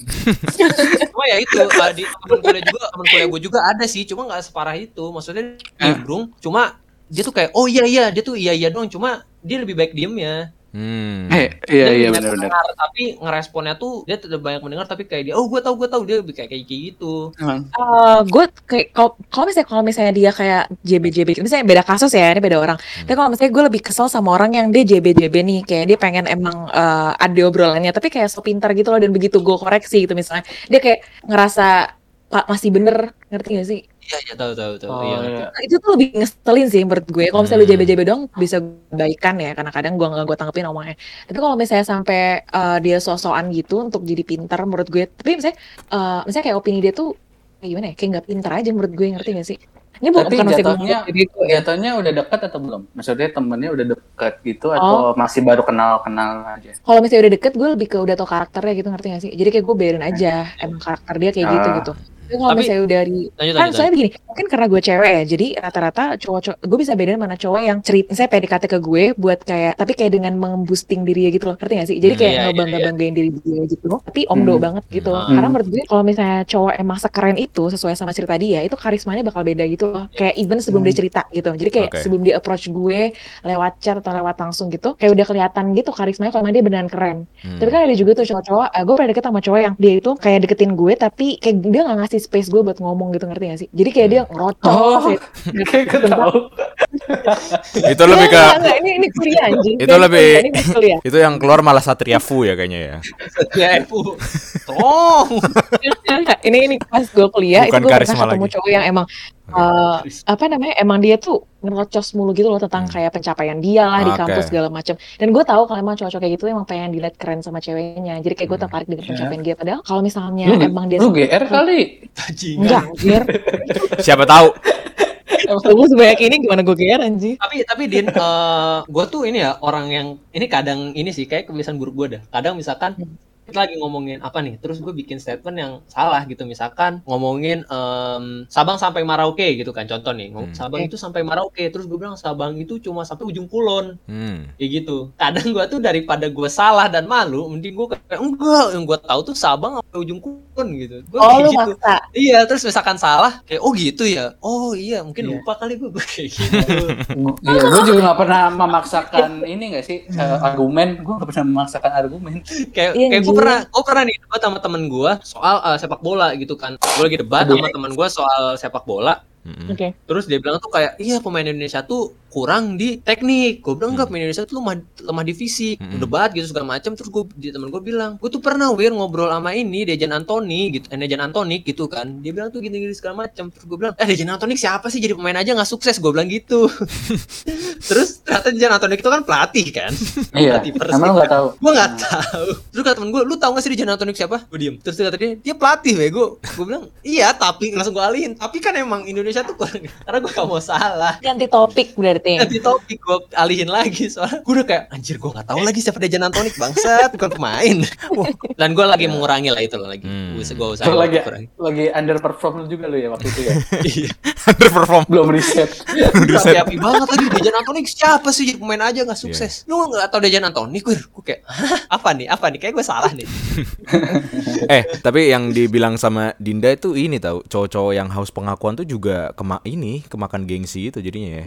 [LAUGHS] Cuma ya itu di temen kuliah juga temen kuliah gue juga ada sih, cuma nggak separah itu. Maksudnya Eh. nimbrung, cuma dia tuh kayak oh iya iya dia tuh iya iya doang, cuma dia lebih baik diem ya. Hmm. Eh, iya Dia iya lebih banyak benar benar. mendengar, Tapi ngeresponnya tuh dia tetap banyak mendengar tapi kayak dia oh gue tahu gue tahu dia lebih kayak kayak gitu. Emang. Eh, gue kayak kalau kalau misalnya kalau misalnya dia kayak JB JB misalnya beda kasus ya ini beda orang tapi kalau misalnya gue lebih kesel sama orang yang dia JB JB nih kayak dia pengen emang eh, ada obrolannya tapi kayak so pintar gitu loh dan begitu gue koreksi gitu misalnya dia kayak ngerasa pak masih bener ngerti gak sih Iya iya tahu tahu tahu. Oh, iya, iya. ngerti. itu tuh lebih ngeselin sih menurut gue kalau misalnya lu Hmm. JB JB dong bisa baikan ya karena kadang gue nggak gue tanggepin omongnya tapi kalau misalnya sampai eh, dia sosokan gitu untuk jadi pintar menurut gue tapi misalnya eh, misalnya kayak opini dia tuh kayak gimana ya kayak nggak pintar aja menurut gue ngerti gak sih ini bu- Tapi bukan maksudnya gue jatuhnya- jadi gue ya Jatuhnya udah dekat atau belum? Maksudnya temennya udah dekat gitu atau masih baru kenal-kenal aja? kalau misalnya udah deket gue lebih ke udah tau karakternya gitu ngerti gak sih jadi kayak gue biarin aja emang karakter dia kayak gitu Ah. gitu tapi kalau Tapi- misalnya udah di Lanjut kan lanjut. soalnya begini mungkin karena gue cewek ya jadi rata-rata cowok-cowok gue bisa bedain mana cowok yang cerita saya PDKT ke gue buat kayak tapi kayak dengan mengboosting diri gitu loh ngerti gak sih jadi Hmm, kayak iya, iya, ngebangga banggain diri dia gitu tapi omdo Hmm. banget gitu Hmm. karena menurut gue kalau misalnya cowok emang sekeren itu sesuai sama cerita dia itu karismanya bakal beda gitu loh kayak even sebelum Hmm. dia cerita gitu jadi kayak Oke. sebelum dia approach gue lewat chat atau lewat langsung gitu kayak udah kelihatan gitu karismanya kalau dia beneran keren Hmm. tapi kan ada juga tuh cowok-cowok, eh, gue pernah deket sama cowok yang dia itu kayak deketin gue tapi kayak dia nggak ngasih space gue buat ngomong gitu ngerti gak sih? Jadi kayak dia ngerocos Oh. ya. [LAUGHS] Kayak gue tahu. [LAUGHS] itu lebih ke Enggak, enggak, ini ini kuliah anjing. Itu lebih- kuliah, itu yang keluar malah Satria Fu ya kayaknya ya. Ya, Fu. [LAUGHS] Tolong. Enggak, ini ini pas gue kuliah Bukan itu gue karisma pernah ketemu lagi. cowok yang emang eh, apa namanya emang dia tuh ngerocos mulu gitu loh tentang Hmm. kayak pencapaian dia lah di Oke. kampus segala macam dan gue tahu kalau emang cowok-cowok kayak gitu emang pengen dilihat keren sama ceweknya jadi kayak gue Hmm. tertarik dengan Iya. pencapaian dia padahal kalau misalnya Lu, emang dia lu GR kali. Bajingan. enggak anjir [LAUGHS] Siapa tahu. gue sebanyak ini gimana gue GR anjir tapi tapi din eh gue tuh ini ya orang yang ini kadang ini sih kayak kebiasaan buruk gue dah kadang misalkan kita lagi ngomongin apa nih terus gue bikin statement yang salah gitu misalkan ngomongin em, Sabang sampai Merauke gitu kan contoh nih Hmm. Sabang itu sampai Merauke terus gue bilang Sabang itu cuma sampai ujung kulon Hmm. kayak gitu kadang gue tuh daripada gue salah dan malu mending gue kayak enggak yang gue tahu tuh Sabang sampai ujung kulon gitu Gua oh kayak lu gitu. maksa iya terus misalkan salah kayak oh gitu ya oh iya mungkin Iya. lupa kali gue kayak [LAUGHS] gitu Iya, gue juga gak pernah memaksakan ini gak sih eh, argumen. Gue gak pernah memaksakan argumen. kayak Iya, kayak gue pernah gue pernah nih debat sama temen gue soal eh, sepak bola gitu kan. Gue lagi debat sama temen gue soal sepak bola. Mm-mm. oke. Terus dia bilang tuh kayak iya pemain Indonesia tuh kurang di teknik. Gue bilang enggak Hmm. pemain Indonesia tuh lemah lemah di fisik Hmm. debat gitu segala macam terus gue di temen gue bilang gue tuh pernah wir ngobrol sama ini Dejan Antoni gitu. Eh, Dejan Antonik gitu kan. Dia bilang tuh gini-gini segala macam terus gue bilang eh Dejan Antonik siapa sih? Jadi pemain aja nggak sukses. Gue bilang gitu. [LAUGHS] Terus ternyata Dejan Antonik itu kan pelatih kan? Iya, Persib. emang lu gak tahu. gue nggak tahu. Terus kata temen gue lu tahu gak sih di Jan Antonik siapa? Gue diem. Terus dia kata dia dia pelatih bego. Gue bilang iya tapi langsung gue alihin. Tapi kan emang Indonesia tuh kurang [LAUGHS] karena gue gak mau salah. Ganti topik berarti nanti topik gue alihin lagi soalnya. Gue udah kayak anjir gue gak tahu lagi siapa Dejan Antonik bangsat bukan pemain. [LAUGHS] Dan gue lagi mengurangi lah itu loh lagi. Hmm. gue gue usah Lu lagi kurangi lagi underperform juga lu ya waktu itu ya. [LAUGHS] iya. [LAUGHS] Underperform. Belum riset. tapi api banget lagi Dejan Antonik siapa sih jadi pemain aja gak sukses? Lu gak tau Dejan Antonik gue gue kayak "Hah? apa nih? Apa nih? Kayak gue salah nih. Eh, tapi yang dibilang sama Dinda itu ini tahu, cowok-cowok yang haus pengakuan tuh juga kema ini kemakan gengsi itu jadinya ya.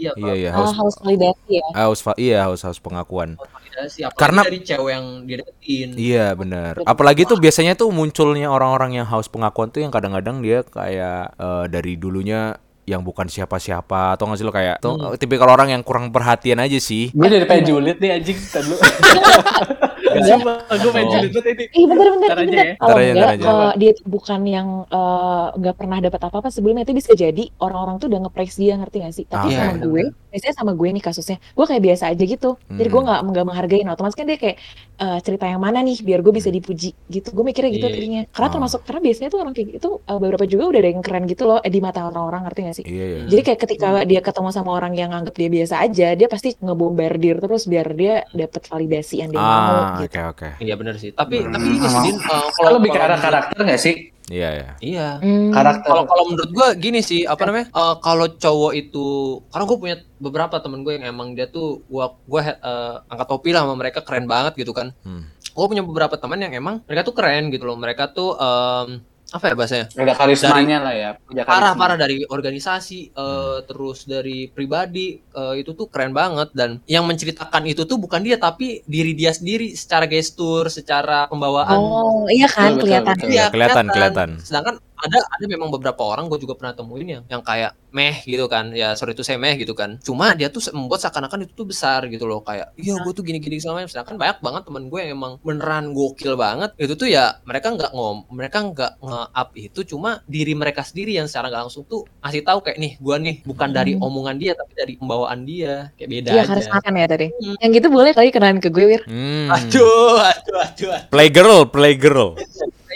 Iya, Iya iya haus harus validasi ya haus va- iya haus haus pengakuan. validasi apalagi Karena- dari cewek yang dideketin Iya benar. Apalagi tuh biasanya tuh munculnya orang-orang yang haus pengakuan tuh yang kadang-kadang dia kayak eh, dari dulunya yang bukan siapa-siapa atau nggak sih lo kayak Hmm. tipikal orang yang kurang perhatian aja sih. Gue dari pengen julid nih anjing. Dulu. [LAUGHS] Sumpah, gue pengen Oh. julid banget ini. Ih bentar-bentar, Ntar aja bentar. ya. Kalau enggak, kalau dia bukan yang eh, nggak pernah dapat apa-apa sebelumnya itu bisa jadi orang-orang tuh udah nge-praise dia ngerti gak sih? Tapi Ah, sama iya. gue, biasanya sama gue nih kasusnya, gue kayak biasa aja gitu. Jadi gue Hmm. nggak nggak menghargain. Otomatis kan dia kayak eh, cerita yang mana nih biar gue bisa dipuji gitu. Gue mikirnya gitu Iya. tadinya. Karena Ah. termasuk karena biasanya tuh orang kayak gitu eh, beberapa juga udah ada yang keren gitu loh eh, di mata orang-orang ngerti gak sih? Iya iya. Jadi kayak ketika dia ketemu sama orang yang nganggap dia biasa aja, dia pasti ngebombardir terus biar dia dapat validasi yang dia mau Ah, gitu. oke oke. Iya benar sih. Tapi Hmm. tapi ini sih eh, Kalau lebih ke arah karakter gak sih? Iya iya. Iya. Hmm. Karakter. Kalau kalau menurut gua gini sih, apa namanya? eh, kalau cowok itu karena gue punya beberapa temen gue yang emang dia tuh gua gua eh, angkat topi lah sama mereka keren banget gitu kan. Hmm. Gue punya beberapa teman yang emang mereka tuh keren gitu loh. Mereka tuh em, apa ya bahasanya? Ada karismanya lah ya. Punya parah karisma. parah dari organisasi eh, terus dari pribadi eh, itu tuh keren banget dan yang menceritakan itu tuh bukan dia tapi diri dia sendiri secara gestur secara pembawaan Oh, iya kan Betul, betul, kelihatan. betul. Iya, kelihatan, kelihatan. sedangkan ada ada memang beberapa orang gue juga pernah temuin yang yang kayak meh gitu kan ya sorry itu saya meh gitu kan cuma dia tuh membuat seakan-akan itu tuh besar gitu loh kayak iya gue tuh gini-gini sama sedangkan banyak banget temen gue yang emang beneran gokil banget itu tuh ya mereka nggak ngom mereka nggak nge-up itu cuma diri mereka sendiri yang secara nggak langsung tuh ngasih tahu kayak nih gue nih bukan dari Hmm. omongan dia tapi dari pembawaan dia kayak beda Iya aja karismakan ya tadi. Hmm. Yang gitu boleh kali kenalan ke gue, Wir. Hmm. aduh aduh aduh aduh Playgirl, playgirl.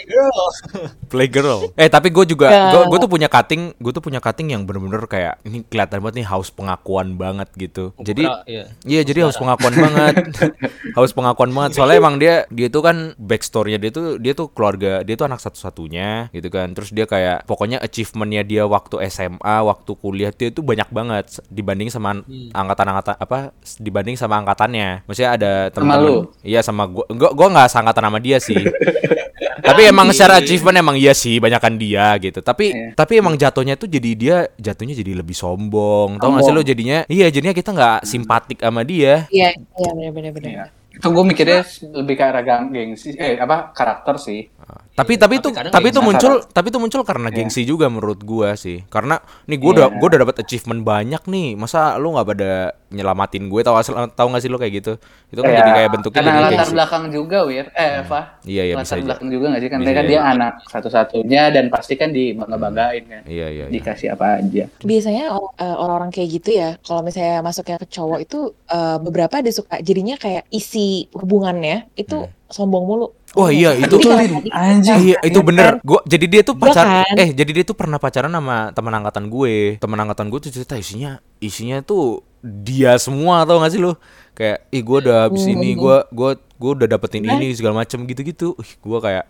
Girl [LAUGHS] Playgirl. Eh tapi gue juga, Ya. gue gue tuh punya cutting, gue tuh punya cutting yang bener-bener kayak ini kelihatan banget nih haus pengakuan banget gitu. Jadi iya. Iya jadi haus pengakuan banget, [LAUGHS] haus pengakuan banget. Soalnya emang dia dia tuh kan backstorynya dia tuh dia tuh keluarga dia tuh anak satu-satunya gitu kan. Terus dia kayak pokoknya achievementnya dia waktu SMA, waktu kuliah dia tuh banyak banget dibanding sama Hmm. angkatan-angkatan apa dibanding sama angkatannya. Maksudnya ada teman Iya sama gua gua gua nggak seangkatan sama dia sih. [LAUGHS] tapi emang secara achievement emang iya sih banyakan dia gitu. Tapi Iya. tapi emang jatuhnya tuh jadi dia jatuhnya jadi lebih sombong. Tau gak sih lo jadinya? Iya jadinya kita nggak simpatik sama dia. Iya, iya benar benar benar. Iya. Itu gue mikirnya lebih ke arah gang- gengsi, eh apa karakter sih. Tapi Iya, tapi itu kadang tapi itu muncul tapi itu muncul karena Iya. gengsi juga menurut gua sih. Karena nih gua udah Iya. gua udah dapat achievement banyak nih. Masa lu nggak pada nyelamatin gue tahu asal tahu nggak sih lu kayak gitu? Itu kan Ya, jadi kayak bentuknya karena jadi latar gengsi. belakang juga Wir. Eh Eva. Iya iya bisa latar aja. belakang juga nggak sih? Kan Bisa kan dia anak satu-satunya dan pasti kan dibangga banggain kan. Iya iya iya. dikasih apa aja. Biasanya eh, orang-orang kayak gitu ya kalau misalnya masuknya ke cowok itu eh, beberapa ada suka jadinya kayak isi hubungannya itu sombong mulu Wah iya itu Jadi tuh kalau Lin, tadi- anjing. Iya itu bener. Gua jadi dia tuh Gua pacar kan. Eh jadi dia tuh pernah pacaran sama teman angkatan gue. Teman angkatan gue tuh cerita isinya Isinya tuh dia semua tau gak sih lu? Kayak ih gue udah habis Hmm. ini Gue gua, gua udah dapetin ini segala macem gitu-gitu. Ih gue kayak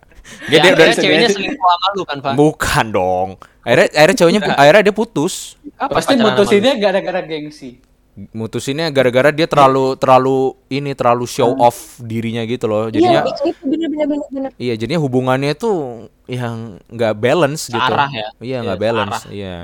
Ya, Dia, dia udah ceweknya selingkuh sama lu kan, Pak? Bukan dong. Akhirnya, akhirnya ceweknya akhirnya dia putus. Kapan pasti pacaran mutusinnya gara-gara gengsi Mutusinnya gara-gara dia terlalu Terlalu ini Terlalu show off dirinya gitu loh. Iya Jadinya itu bener bener bener bener. Iya jadinya hubungannya tuh Yang nggak balance gitu. Searah ya? Iya nggak Iya, balance searah. Iya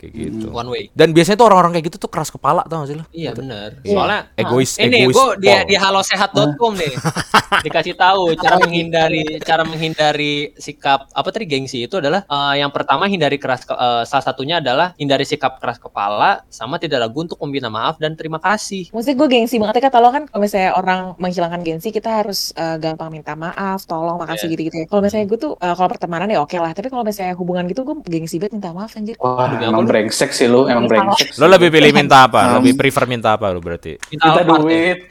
Kayak gitu One way. Dan biasanya tuh orang-orang kayak gitu tuh keras kepala tau gak sih lo? Iya benar. Iya. Soalnya Egois, ini egois. gue di di halosehat.com nih [LAUGHS] dikasih tahu cara menghindari cara menghindari sikap apa tadi gengsi itu adalah eh, yang pertama hindari keras ke- eh, salah satunya adalah hindari sikap keras kepala sama tidak ragu untuk meminta maaf dan terima kasih. Maksudnya gue gengsi banget ya kata lo kan kalau misalnya orang menghilangkan gengsi kita harus eh, gampang minta maaf, tolong, makasih Iya. gitu-gitu ya. Kalau misalnya gue tuh eh, kalau pertemanan ya oke lah, tapi kalau misalnya hubungan gitu gue gengsi banget minta maaf anjir. wah emang lu? Brengsek sih lu emang brengsek Lo lebih pilih minta apa? Hmm. Lebih prefer minta apa lo berarti? Minta, minta duit [LAUGHS]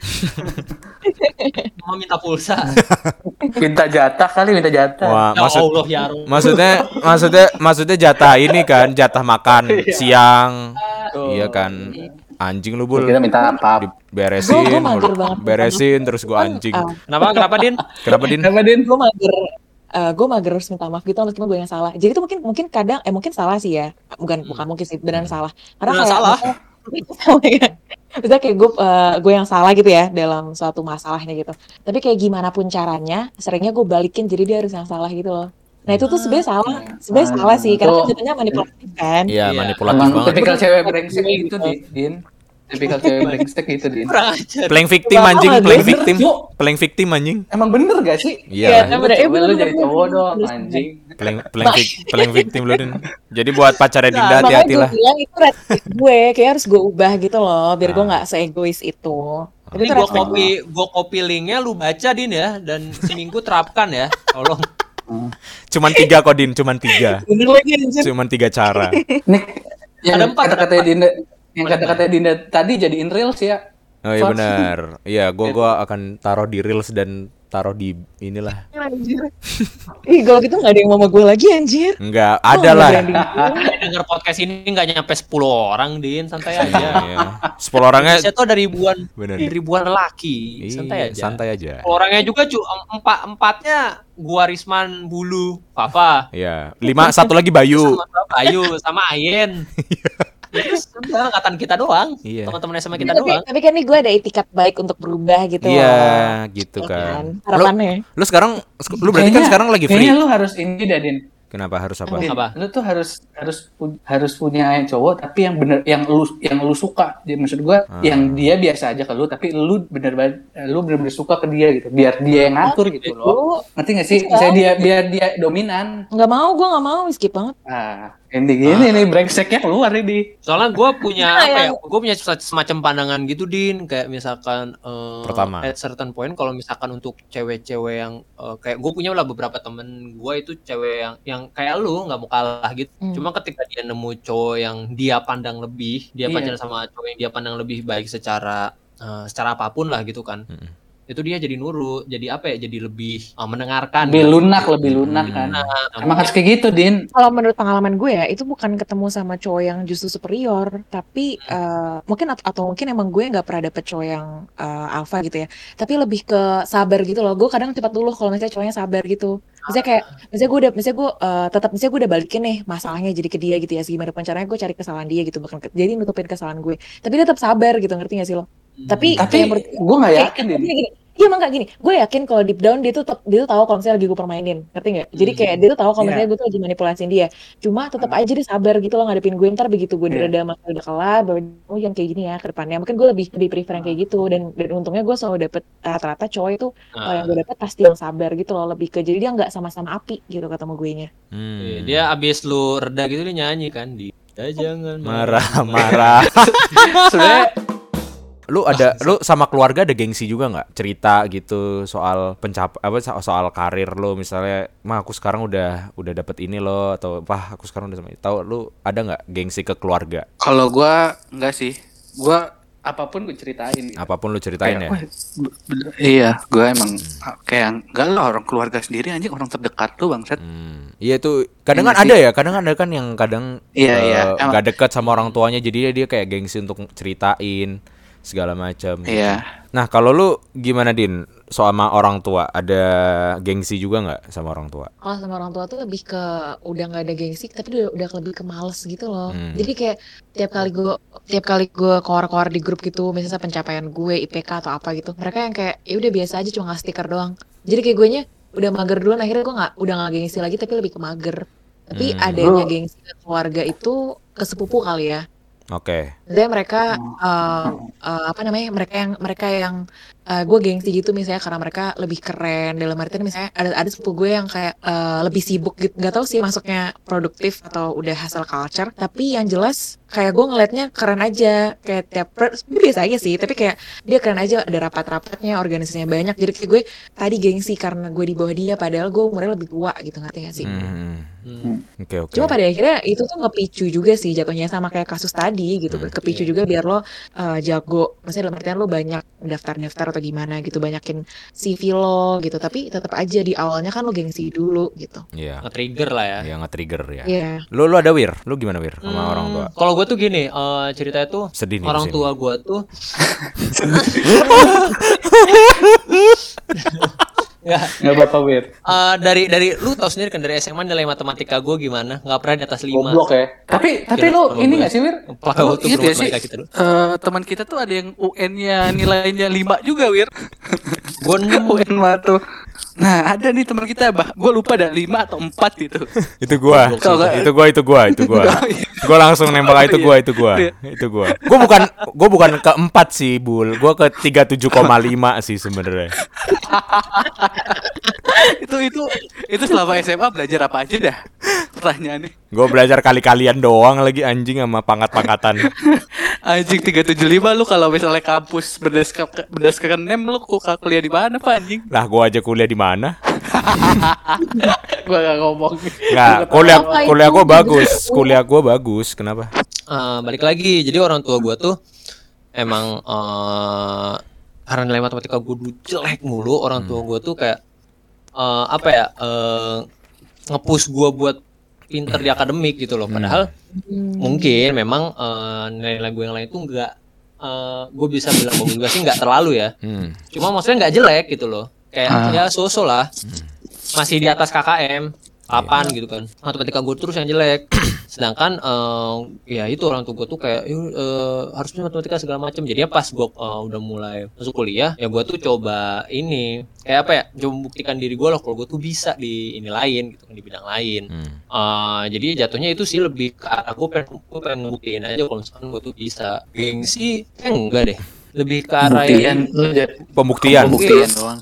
Mau minta pulsa. [LAUGHS] minta jatah kali minta jatah Wah, ya maksud Allah ya Rob. maksudnya maksudnya maksudnya jatah ini kan jatah makan [LAUGHS] siang. Tuh. Iya kan. Anjing lu bul. kita minta apa Beresin, Gua- gua beresin terus gua anjing. Eh, Kenapa kenapa Din? Kenapa din? apa din gue mager eh gue mager harus minta maaf gitu meskipun gue yang salah jadi itu mungkin mungkin kadang eh mungkin salah sih ya bukan bukan mungkin sih beneran salah karena Beneran kayak salah? misalnya- [LAUGHS] ya kayak gue eh, gue yang salah gitu ya dalam suatu masalahnya gitu tapi kayak gimana pun caranya seringnya gue balikin jadi dia harus yang salah gitu loh nah itu tuh sebenarnya salah sebenarnya Ah, salah sih karena itu- kan jatuhnya manipulatif kan Iya, Iya. manipulatif banget. tipikal cewek brengsek gitu gitu. Din. Tipikal cewek brengsek gitu din. Playing victim anjing, playing victim. Playing victim anjing. emang bener gak sih Iya. Lah. bener. Eh, bener, lu jadi cowok dong anjing Playing playing, [LAUGHS] playing victim lu din. Jadi buat pacarnya Dinda Nah, makanya hati-hati gue lah. bilang itu red gue kayak harus gue ubah gitu loh biar gue Ah. nggak seegois itu gua red flag copy gua copy linknya lu baca Din ya dan seminggu terapkan ya. Tolong. Cuman tiga kok din, cuman tiga. Cuman tiga cara. Nih, yang Ada empat, kata-kata Dinda, yang kata-kata Dinda tadi jadiin reels ya. Oh iya benar. Iya, gua gua akan taruh di reels dan taruh di inilah. anjir [LAUGHS] ih kalau gitu nggak ada yang mau gue lagi anjir Enggak, Kok ada nggak lah. Denger podcast ini nggak nyampe 10 orang Din, santai aja. Iya. Sepuluh orangnya Indonesia tuh ada ribuan Bener. ribuan lelaki, Iya, santai aja. Santai aja. Sepuluh Orangnya juga cu empat empatnya gua Risman Bulu, Fafa, Iya. Lima satu lagi Bayu. sama Bayu, sama Ayen. [LAUGHS] Ya, Terus udah angkatan kita doang, Iya. teman-teman sama kita tapi, doang. tapi kan nih gue ada etikat baik untuk berubah gitu Iya, loh. gitu Ya kan. Lu, harapannya lu sekarang lu berarti kan Kayaknya- sekarang lagi free. Kayaknya lu harus ini dah Din. Kenapa harus apa? Din, Apa? Lu tuh harus harus harus punya cowok tapi yang bener yang lu yang lu suka. Jadi maksud gua Ah. yang dia biasa aja ke lu tapi lu bener banget lu bener-bener suka ke dia gitu. Biar dia yang ngatur gitu loh. Lu Ngerti gak sih? Iya. Misalnya dia biar dia dominan. nggak mau gue nggak mau skip banget Ah, ini gini nih brengseknya keluar ini. Soalnya gue punya [LAUGHS] Nah, apa ya? Gue punya se- semacam pandangan gitu, Din. Kayak misalkan eh, Pertama. at certain point, kalau misalkan untuk cewek-cewek yang eh, kayak gue punya lah beberapa temen gue itu cewek yang yang kayak lu nggak mau kalah gitu. Hmm. Cuma ketika dia nemu cowok yang dia pandang lebih, dia Iya. pacaran sama cowok yang dia pandang lebih baik secara eh, secara apa pun lah gitu kan. Mm-mm. Itu dia jadi nurut, jadi apa ya? Jadi lebih eh, mendengarkan. Lebih gitu. lunak, lebih lunak kan. Nah, Emang harus kayak gitu, Din. kalau menurut pengalaman gue ya itu bukan ketemu sama cowok yang justru superior tapi eh, mungkin at- atau mungkin emang gue nggak pernah dapet cowok yang eh, alpha gitu ya tapi lebih ke sabar gitu loh gue kadang cepat dulu kalau misalnya cowoknya sabar gitu misalnya kayak misalnya gue udah misalnya gue eh, tetap misalnya gue udah balikin nih masalahnya jadi ke dia gitu ya gimana caranya gue cari kesalahan dia gitu bukan ke- jadi nutupin kesalahan gue tapi dia tetap sabar gitu ngerti gak sih lo tapi Tapi kayak menurut gue nggak yakin, tapi gini, Iya emang gak gini, gue yakin kalau deep down dia tuh tetep- dia tuh tahu kalau misalnya lagi gue permainin, ngerti nggak? Jadi kayak dia tuh tahu kalau Iya. misalnya gue tuh lagi manipulasiin dia. Cuma tetap aja dia sabar gitu loh ngadepin gue ntar begitu gue Iya. direda masa udah kelar, baru oh yang kayak gini ya ke depannya. Mungkin gue lebih lebih prefer yang kayak gitu dan dan untungnya gue selalu dapet rata-rata cowok itu kalau yang gue dapet pasti yang sabar gitu loh lebih ke jadi dia nggak sama-sama api gitu ketemu gue nya. Hmm. Iya, Dia abis lu reda gitu dia nyanyi kan di Ya jangan marah marah. [LAUGHS] Sebenarnya lu ada lu sama keluarga ada gengsi juga nggak cerita gitu soal pencap apa so- soal karir lo misalnya mah aku sekarang udah udah dapet ini loh atau wah aku sekarang udah sama tahu lu ada nggak gengsi ke keluarga kalau gua enggak sih. Gua apa pun gue ceritain. gitu. apa pun lu ceritain Kayak, ya iya, gue emang ah, kayak enggak lah orang keluarga sendiri anjing orang terdekat tuh bangsat. Hmm. Iya tuh kadang Iya kan ada ya kadang ada kan yang kadang Iya, eh, iya. Emang- nggak dekat sama orang tuanya jadi dia kayak gengsi untuk ceritain segala macam Iya. nah kalau lu gimana din sama orang tua ada gengsi juga nggak sama orang tua Kalau sama orang tua tuh lebih ke udah nggak ada gengsi, tapi udah, udah lebih ke males gitu loh. Hmm. Jadi kayak tiap kali gue tiap kali gue keluar-keluar di grup gitu, misalnya pencapaian gue IPK atau apa gitu, mereka yang kayak ya udah biasa aja cuma ngasih stiker doang. Jadi kayak gue nya udah mager duluan, akhirnya gue nggak udah nggak gengsi lagi, tapi lebih ke mager. Tapi Hmm. adanya gengsi ke keluarga itu ke sepupu kali ya. Oke. Maksudnya mereka eh, eh, apa namanya mereka yang mereka yang gue gengsi gitu misalnya karena mereka lebih keren. Dalam artian misalnya ada ada sepupu gue yang kayak eh, lebih sibuk gitu. Nggak tahu sih masuknya produktif atau udah hasil culture. Tapi yang jelas kayak gue ngelihatnya keren aja. Kayak tiap biasa aja sih tapi kayak dia keren aja. Ada rapat-rapatnya organisasinya banyak. Jadi kayak gue tadi gengsi karena gue di bawah dia padahal gue umurnya lebih tua gitu ngerti gak sih? Hmm. Hmm. oke oke Cuma pada akhirnya itu tuh ngepicu juga sih jatuhnya sama kayak kasus tadi gitu. Hmm, Kepicu juga biar lo uh, jago. Maksudnya dalam artian lo banyak daftar-daftar atau gimana gitu. Banyakin CV lo gitu. Tapi tetap aja di awalnya kan lo gengsi dulu gitu. Iya Nge-trigger lah ya. ya nge-trigger ya Iya. lu lu ada wir lu gimana wir sama Hmm, orang tua Kalau gue tuh gini, eh, ceritanya tuh sedih nih orang tua gue tuh [LAUGHS] [LAUGHS] [LAUGHS] ya Nggak apa-apa, Wir. eh, dari dari lu tau sendiri kan dari SMA nilai matematika gue gimana nggak pernah di atas 5 Goblok ya. Tapi tapi lu ini nggak sih, Wir? pakai Lu waktu inget gak sih? kita dulu Eh, teman kita tuh ada yang UN-nya nilainya 5 juga, Wir. gue UN mah tuh. Nah, ada nih teman kita, bah. Gue lupa ada 5 atau 4 gitu. itu gua. Kalau nggak- itu gua itu gua itu gua gua. Langsung nembak "Ah, itu gua itu gua itu gua. Gua bukan gua bukan keempat sih bul. Gua ke tiga tujuh koma lima sih sebenarnya. [LAUGHS] Itu itu itu selama SMA belajar apa aja dah? Pertanyaannya. gua belajar kali-kalian doang lagi anjing sama pangkat-pangkatan. [LAUGHS] Anjing 375 lu kalau misalnya kampus berdasarkan berdasarkan NEM lu kok kuliah di mana, Pak anjing? lah gua aja kuliah di mana? [LAUGHS] Gua gak ngomong. nggak kuliah kuliah gua bagus. Kuliah gua bagus kenapa? Eh, balik lagi. Jadi orang tua gue tuh emang eh karena nilai matematika gue dulu jelek mulu orang tua gue tuh kayak eh apa ya eh ngepush gue buat pinter di akademik gitu loh. Padahal mungkin memang eh, nilai-nilai gue yang lain tuh enggak gue bisa bilang bagus juga sih nggak terlalu ya. Hmm. cuma maksudnya nggak jelek gitu loh. Kayak ya so-so lah. Masih di atas KKM 8 gitu kan. Matematika gue terus yang jelek. [CLEARS THROAT] Sedangkan eh, ya itu orang tua gue tuh kayak "Yuk, eh, harusnya matematika segala macam jadinya pas gue eh, udah mulai masuk kuliah ya gue tuh coba ini kayak apa ya coba membuktikan diri gue loh kalau gue tuh bisa di ini lain gitu kan di bidang lain. Hmm. Eh, jadi jatuhnya itu sih lebih ke arah gue pengen gue pengen ngebuktiin aja kalau misalkan gue tuh bisa. Gengsi eh enggak deh. Lebih ke arah Buktian yang pembuktian. Pembuktian. Doang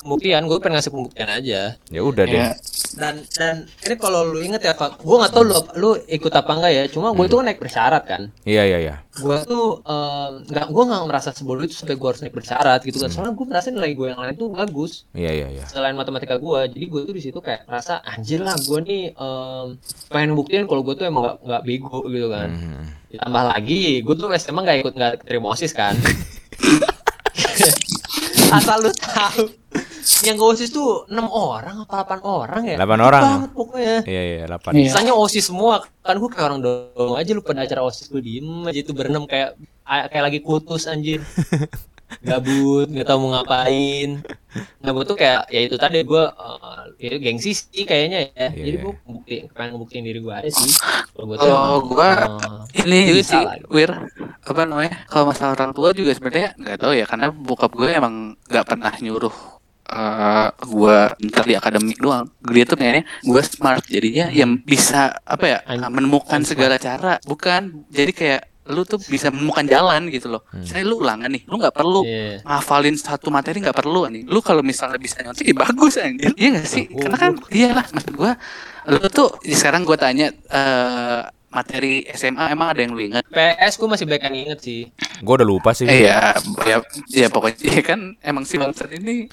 sih. pembuktian gue pengen ngasih pembuktian aja. Ya udah deh. Ya. dan dan ini kalau lu inget ya Pak, gue nggak tahu lu lu ikut apa enggak ya cuma gue itu kan naik bersyarat kan. Iya iya iya. Gue tuh eh, nggak gue nggak merasa sebelum itu sampai gue harus naik bersyarat gitu kan. Soalnya gue merasa nilai gue yang lain tuh bagus. Iya iya iya. Selain matematika gue jadi gue tuh di situ kayak rasa anjir lah gue nih em, pengen buktiin kalau gue tuh emang nggak nggak bego gitu kan. Hmm. ditambah lagi gue tuh SMA nggak ikut nggak terima osis kan. [LAUGHS] [LAUGHS] Asal lu tahu yang gak osis tuh enam orang apa delapan orang ya Delapan Dikit orang. banget pokoknya iya iya delapan Iya. Sisanya osis semua kan gue kayak orang dong aja lu pada acara osis gue diem aja itu berenam kayak kayak lagi kutus anjir [LAUGHS] gabut nggak tahu mau ngapain nah gue tuh kayak ya itu tadi gue uh, ya gengsi sih kayaknya ya Iya, jadi iya. gue bukti pengen ngebuktiin diri gue aja sih kalau gue gua eh, ini Jadi sih. Wir apa namanya kalau masalah orang tua juga sebenarnya nggak tahu ya karena bokap gue emang nggak pernah nyuruh eh gue ntar di akademik doang. Dia tuh kayaknya gue smart. Jadinya yang bisa apa ya An- menemukan segala cara. Bukan jadi kayak lu tuh bisa menemukan jalan gitu loh. Hmm. misalnya lu ulangan nih lu nggak perlu Iya. ngafalin satu materi nggak perlu nih lu kalau misalnya bisa nyontek ya bagus anjir iya gak sih? Karena kan iyalah maksud gua lu tuh sekarang gua tanya eh materi SMA emang ada yang lu ingat PS gue masih banyak yang inget sih. Gue udah lupa sih. eh ya ya ya pokoknya ya [LAUGHS] kan emang si bangsat ini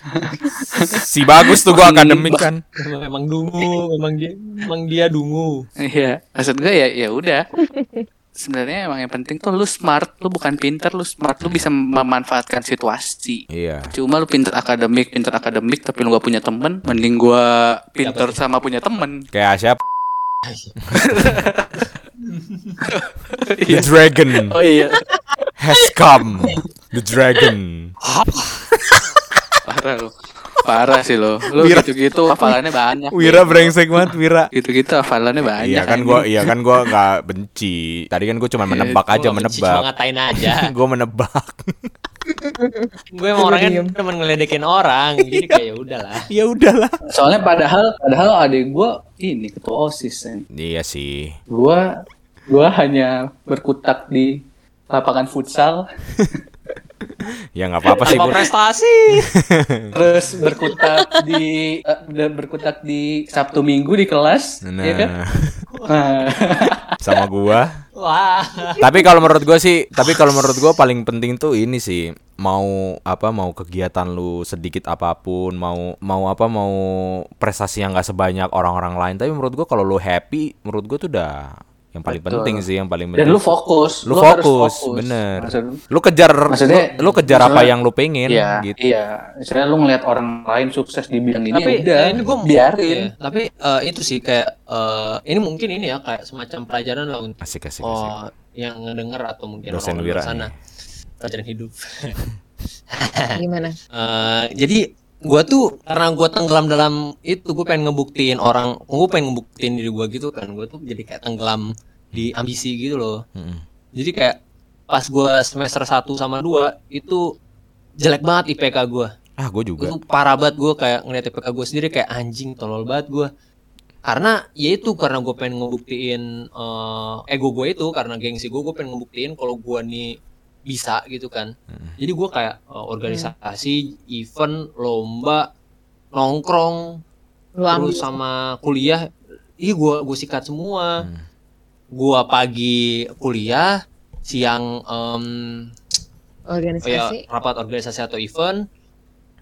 [LAUGHS] Si bagus tuh gue akademik kan. Memang dungu, memang dia, memang dia dungu. iya maksud gua ya ya udah sebenarnya emang yang penting tuh lu smart lu bukan pinter lu smart lu bisa memanfaatkan situasi Iya. Cuma lu pinter akademik, pinter akademik tapi lu gak punya temen Mending gua pinter sama punya temen Kayak Asyap. The dragon Oh iya has come. The dragon. [LAUGHS] Parah lu Parah sih lo Lu Wira. gitu-gitu hafalannya banyak Wira brengsek banget Wira. Gitu-gitu hafalannya banyak Iya kan gua iya kan gua nggak benci. Tadi kan gua cuma menebak aja Gua benci, Cuma menebak. ngatain aja. [LAUGHS] Gua menebak. gue emang orangnya temen ngeledekin orang. Jadi kayak ya udahlah. [LAUGHS] ya udahlah. Soalnya padahal padahal adik gua ini ketua OSIS kan. Iya sih. Gua gua hanya berkutak di lapangan futsal [LAUGHS] Ya nggak apa-apa sih gua. prestasi. [LAUGHS] terus berkutak di udah berkutak di Sabtu Minggu di kelas Nah, ya kan Nah, [LAUGHS] sama gua. Wah. tapi kalau menurut gua sih, tapi kalau menurut gua paling penting tuh ini sih mau apa mau kegiatan lu sedikit apa pun mau mau apa mau prestasi yang nggak sebanyak orang-orang lain tapi menurut gua kalau lu happy menurut gua tuh udah yang paling Betul. penting sih yang paling dan penting lu fokus lu harus fokus, bener Maksud- lu kejar Maksudnya- lu, lu kejar apa yang lu pengen Iya, gitu iya. Misalnya lu ngeliat orang lain sukses di bidang ini, tapi ya udah, eh, ini gue biarin. tapi eh, itu sih kayak eh, ini mungkin ini ya kayak semacam pelajaran lah untuk asik asik asik oh, yang ngedenger atau mungkin Dosen orang Wira di sana pelajaran hidup. Gimana? [LAUGHS] Eh, jadi gua tuh karena gua tenggelam dalam itu gue pengen ngebuktiin orang gue pengen ngebuktiin diri gua gitu kan. Gue tuh jadi kayak tenggelam di ambisi gitu loh. Mm-mm. jadi kayak pas gua semester 1 sama 2 itu jelek banget IPK gua. Ah gue gue juga. Tuh parah banget gue kayak ngeliat IPK gue sendiri kayak anjing tolol banget gue karena ya itu karena gue pengen ngebuktiin eh, ego gue itu karena gengsi gue gue pengen ngebuktiin kalau gue nih bisa gitu kan. Jadi gue kayak eh, organisasi event lomba nongkrong Lu ambil terus sama kuliah ih gue gue sikat semua. Hmm. gue pagi kuliah siang em, kayak organisasi. rapat organisasi atau event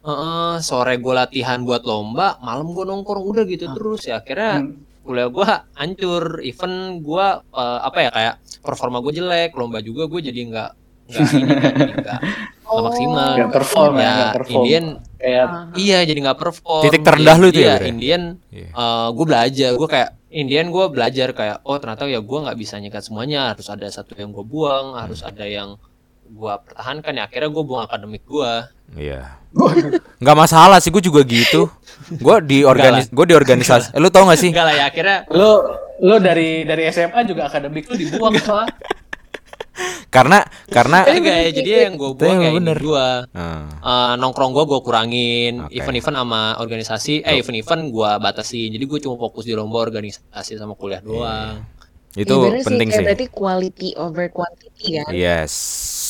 Heeh, sore gue latihan buat lomba malam gue nongkrong udah gitu terus. Ya akhirnya Hmm. kuliah gue hancur. Event gue eh, apa ya kayak performa gue jelek lomba juga gue jadi nggak nggak nggak maksimal Nggak perform ya, ya nggak perform. Indian Kayak iya jadi nggak perform Titik terendah lu itu ya, Iya? Indian Iya. gue belajar gue kayak Indian gue belajar kayak oh ternyata ya gue nggak bisa nyikat semuanya harus ada satu yang gue buang harus ada yang gue pertahankan ya akhirnya gue buang akademik gue Iya. Nggak masalah sih, gue juga gitu. Gue di organis, gue di organisasi. Eh, lu tau gak sih? enggak lah ya akhirnya lu lu dari dari SMA juga akademik lu dibuang soal Karena karena enggak ya jadi yang gue buang ini bener. gue Ah, nongkrong gue gue kurangin Oke. event-event sama organisasi eh event-event gue batasin jadi gue cuma fokus di lomba organisasi sama kuliah doang itu Ya, penting kayak sih. Berarti quality over quantity kan. Yes,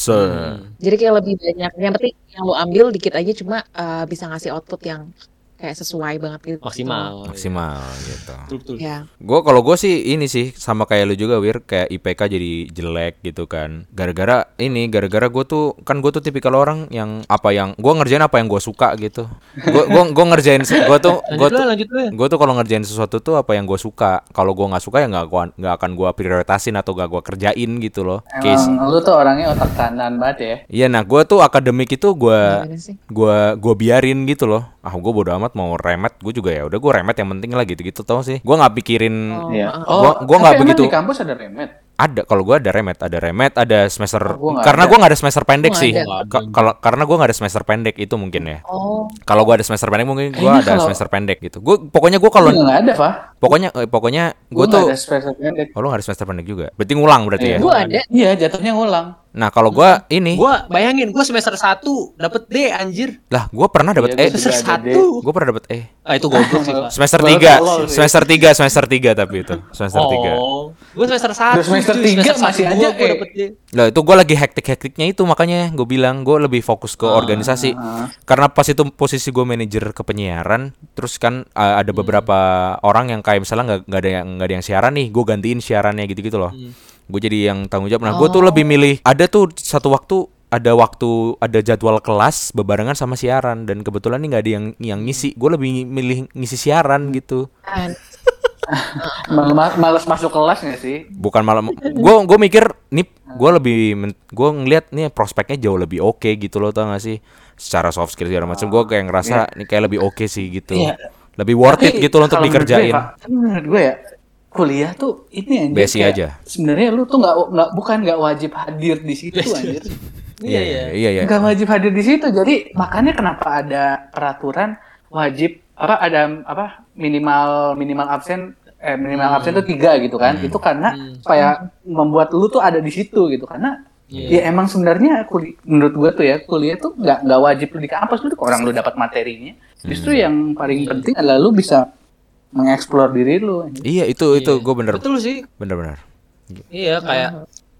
sir. Hmm. Jadi kayak lebih banyak. Yang penting yang lo ambil dikit aja cuma eh, bisa ngasih output yang kayak sesuai banget gitu. maksimal Maksimal gitu. Betul, betul. Ya. Gue kalau gue sih ini sih sama kayak lu juga Wir kayak IPK jadi jelek gitu kan. Gara-gara ini gara-gara gue tuh kan gue tuh tipikal orang yang apa yang gue ngerjain apa yang gue suka gitu. Gue gua gua ngerjain gue tuh gue tuh gue tuh kalau ngerjain sesuatu tuh apa yang gue suka. Kalau gue nggak suka ya nggak gua nggak akan gue prioritasin atau gak gue kerjain gitu loh. Case. emang lu tuh orangnya otak kanan banget ya Iya nah gue tuh akademik itu gue gua gua biarin gitu loh ah gue bodo amat mau remet gue juga ya udah gue remet yang penting lah gitu gitu tau sih gue nggak pikirin Oh, Iya. ah, Gua- gua nggak emang begitu. di kampus ada remet ada kalau gue ada remet ada remet ada semester Oh, gua nggak karena ada. gue nggak ada semester pendek Gua sih. Nggak kalau karena gue nggak ada semester pendek itu mungkin ya Oh, kalau gue ada semester pendek mungkin gue ada kalau- semester pendek gitu gue pokoknya gue kalau nggak ada pak Pokoknya eh, pokoknya gue Gua nggak tuh ada semester pendek. Oh lu gak ada semester pendek juga Berarti ngulang berarti ya Iya. Gue ada. Iya, jatuhnya ngulang. Nah kalau gua ini Gua bayangin gua semester 1 dapet D anjir. Lah gua pernah dapat E Iya, gua Semester juga ada D. 1. Gue pernah dapat E Ah itu goblok sih, Pak. Semester Baru 3 tolol sih. Semester 3 Semester 3 tapi itu Semester 3 Oh, gua semester 1. Terus semester tiga masih aja, gua eh. dapet D. Lah itu gue lagi hektik-hektiknya itu makanya gue bilang gue lebih fokus ke organisasi karena pas itu posisi gue manajer ke penyiaran terus kan uh, ada beberapa orang yang kayak misalnya nggak nggak ada yang nggak ada yang siaran nih gue gantiin siarannya gitu-gitu loh gue jadi yang tanggung jawab. Nah gue tuh lebih milih ada tuh satu waktu ada waktu ada jadwal kelas bebarengan sama siaran. Dan kebetulan nih nggak ada yang yang ngisi. Gue lebih milih ngisi siaran gitu. Kan. [LAUGHS] Mal- ma- Males masuk kelas nggak sih? bukan malam gue gue mikir nih gue lebih gue ngelihat nih prospeknya jauh lebih oke gitu loh tau gak sih? Secara soft skill segala macam gue kayak ngerasa nih kayak lebih oke sih gitu. Iya. lebih worth it gitu loh untuk gue, dikerjain. Menurut gue ya kuliah tuh ini anjir kayak aja. Sebenarnya lu tuh nggak nggak bukan nggak wajib hadir di situ anjir. Iya, iya. iya iya Nggak wajib hadir di situ. Jadi makanya kenapa ada peraturan wajib apa ada apa minimal minimal absen eh minimal Hmm. absen tuh tiga gitu kan. Itu karena supaya membuat lu tuh ada di situ gitu karena Iya. Ya emang sebenarnya kuli- menurut gua tuh ya kuliah tuh nggak nggak wajib lu di kampus lu orang lu dapat materinya. Justru Hmm. yang paling penting adalah lu bisa mengeksplor diri lu. iya itu itu gue bener Betul sih. bener bener Iya kayak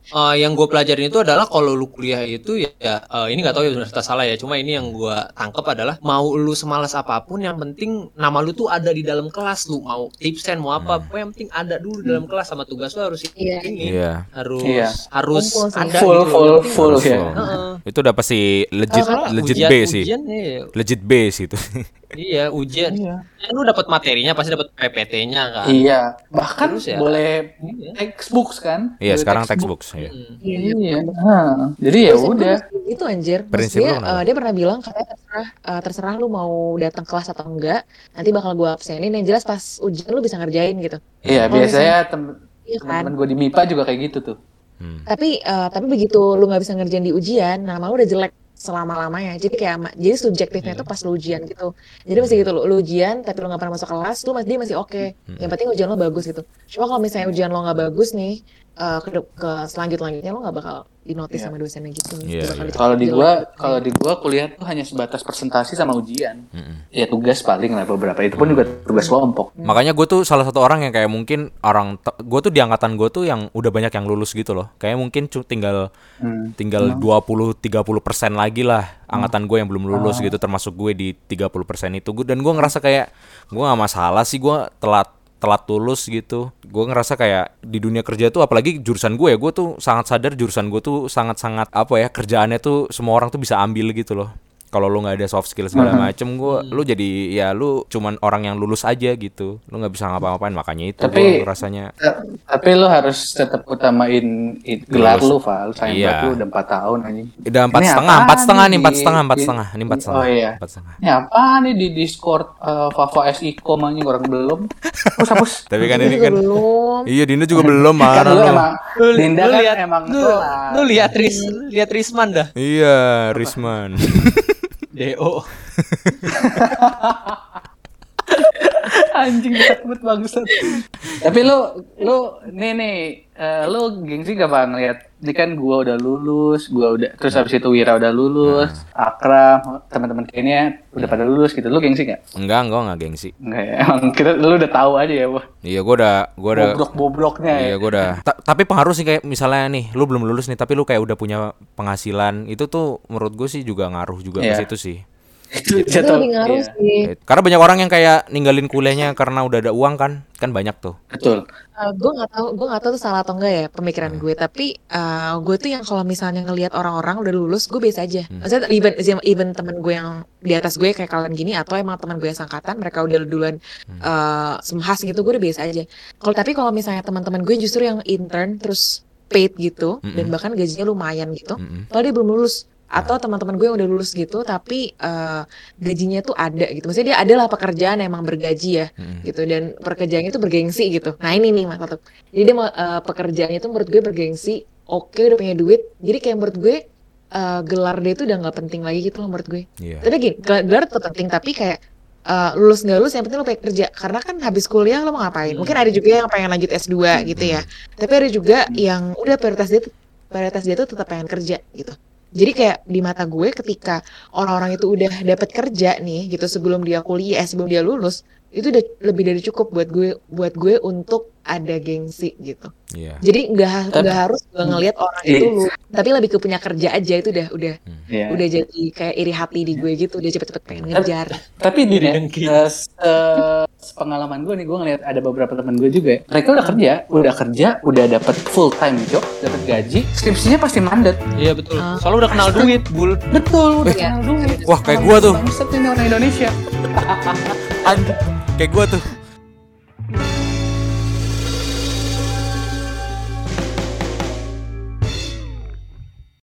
eh, yang gue pelajarin itu adalah kalau lu kuliah itu ya, ya, eh, ini nggak tahu ya benar atau salah ya cuma ini yang gue tangkep adalah mau lu semalas apa pun yang penting nama lu tuh ada di dalam kelas lu mau tipsen mau apa pokoknya yang penting ada dulu di dalam kelas sama tugas lu harus Iya. ini iya harus Iya. harus Kumpul sih. ada Full gitu full full Harus ya. full. Heeh. itu udah pasti legit Kalau legit ujian- B sih ujian, iya. legit B sih itu [LAUGHS] Iya, ujian. Iya. Kan lu dapat materinya pasti dapat PPT-nya kan. Iya, bahkan Terus ya? boleh Iya. textbooks kan? iya Boleh sekarang textbook. textbook ya Hmm. Iya. Nah, jadi ya udah. Itu anjir. Prinsip dia, kenapa? eh, dia pernah bilang katanya terserah eh, terserah lu mau datang kelas atau enggak, nanti bakal gua absenin yang jelas pas ujian lu bisa ngerjain gitu. Iya, Kalau biasanya tem- Iya kan? teman-teman gue di MIPA juga kayak gitu tuh. Hmm. Tapi eh, tapi begitu lu nggak bisa ngerjain di ujian, nama lu udah jelek selama lamanya. Jadi kayak jadi subjektifnya itu pas lu ujian gitu. Jadi masih gitu lu, lu ujian tapi lu nggak pernah masuk kelas, lu masih dia masih oke. Hmm. Yang penting ujian lo bagus gitu. Cuma kalau misalnya ujian lo nggak bagus nih, eh, ke, ke selanjut selanjutnya lo nggak bakal dinotis Iya. sama dosennya gitu. Iya, Bakal iya. dicek Kalau di gua, kalau di gua kuliah tuh hanya sebatas presentasi sama ujian. Mm-mm. Ya tugas paling lah beberapa. Itu pun juga tugas kelompok. Makanya gue tuh salah satu orang yang kayak mungkin orang gue tuh di angkatan gue tuh yang udah banyak yang lulus gitu loh. Kayak mungkin cu- tinggal Hmm. tinggal 20 30% persen lagi lah angkatan gue yang belum lulus gitu termasuk gue di 30% persen itu Gua- dan gue ngerasa kayak gue nggak masalah sih gue telat telat lulus gitu. Gue ngerasa kayak di dunia kerja tuh apalagi jurusan gue ya gue tuh sangat sadar jurusan gue tuh sangat sangat apa ya kerjaannya tuh semua orang tuh bisa ambil gitu loh kalau lu nggak ada soft skill segala macem gue lu jadi ya lu cuman orang yang lulus aja gitu lu nggak bisa ngapa-ngapain makanya itu Tapi- gue rasanya Ta- Tapi lu harus tetap utamain gelar lu, Val. Sayang Iya. lu udah 4 tahun anjing. udah empat setengah empat setengah nih empat setengah empat setengah ini empat Oh setengah iya. empat setengah Ini apa nih di Discord uh, Favo SICOM anjing orang belum. Hapus hapus. [LAUGHS] tapi kan Ini kan belum. iya Dino juga belum kan marah lu emang Dinda kan lihat, emang lu lihat Ris, lihat Risman dah. Iya, Risman. [LAUGHS] レオ。[LAUGHS] anjing takut bangsat. Tapi lu lu nih nih eh, lu gengsi gak bang ngeliat ini kan gua udah lulus, gua udah terus habis itu Wira udah lulus, Akram, teman-teman kayaknya udah pada lulus gitu. Lu gengsi gak? Enggak, enggak enggak gengsi. Enggak ya. [LAUGHS] Emang kita lu udah tahu aja ya, wah. Iya, gua udah gua udah Bobrok-bobroknya ya. Iya, gua udah. Ta- tapi pengaruh sih kayak misalnya nih, lu belum lulus nih, tapi lu kayak udah punya penghasilan. Itu tuh menurut gue sih juga ngaruh juga ke Iya. situ sih. Itu Itu jatuh. lebih ngaruh iya, sih. Karena banyak orang yang kayak ninggalin kuliahnya karena udah ada uang kan? Kan banyak tuh. Betul. gue nggak tahu gue nggak tahu tuh salah atau enggak ya pemikiran gue tapi gue tuh yang kalau misalnya ngelihat orang-orang udah lulus gue biasa aja maksudnya even even teman gue yang di atas gue kayak kalian gini atau emang teman gue yang sangkatan mereka udah duluan eh, semhas gitu gue udah biasa aja kalau tapi kalau misalnya teman-teman gue justru yang intern terus paid gitu dan bahkan gajinya lumayan gitu Mm-mm. kalau dia belum lulus atau teman-teman gue yang udah lulus gitu tapi eh, gajinya tuh ada gitu. Maksudnya dia adalah pekerjaan yang emang bergaji ya Mm-mm. gitu. Dan pekerjaannya itu bergengsi gitu. Nah ini nih mas Fatuk jadi dia eh, pekerjaannya itu menurut gue bergengsi oke udah punya duit. Jadi kayak menurut gue eh, gelar dia itu udah nggak penting lagi gitu loh menurut gue. Iya. tapi gini gelar tetap penting tapi kayak eh, lulus nggak lulus yang penting lo pengen kerja. Karena kan habis kuliah lo mau ngapain? Mungkin ada juga yang pengen lanjut S2 gitu ya. Tapi ada juga yang udah prioritas dia tuh- prioritas dia tuh tetap pengen kerja gitu jadi kayak di mata gue ketika orang-orang itu udah dapat kerja nih gitu sebelum dia kuliah eh, sebelum dia lulus itu udah lebih dari cukup buat gue buat gue untuk ada gengsi gitu Iya. jadi nggak nggak harus gue ngelihat orang Iya. itu lu tapi lebih ke punya kerja aja itu udah udah Iya. udah jadi kayak iri hati di gue gitu udah cepet-cepet pengen ngejar Tapi di Diri dengki. eh, se- pengalaman gue nih, gue ngeliat ada beberapa teman gue juga. ya. Mereka udah kerja, udah kerja, udah dapat full time job, dapat gaji, skripsinya pasti mandet. Iya betul. Ah. Soalnya udah kenal duit, bul. Betul, udah Iya. kenal duit. Wah, kayak gua tuh. Bangsat ini orang Indonesia kayak gue tuh.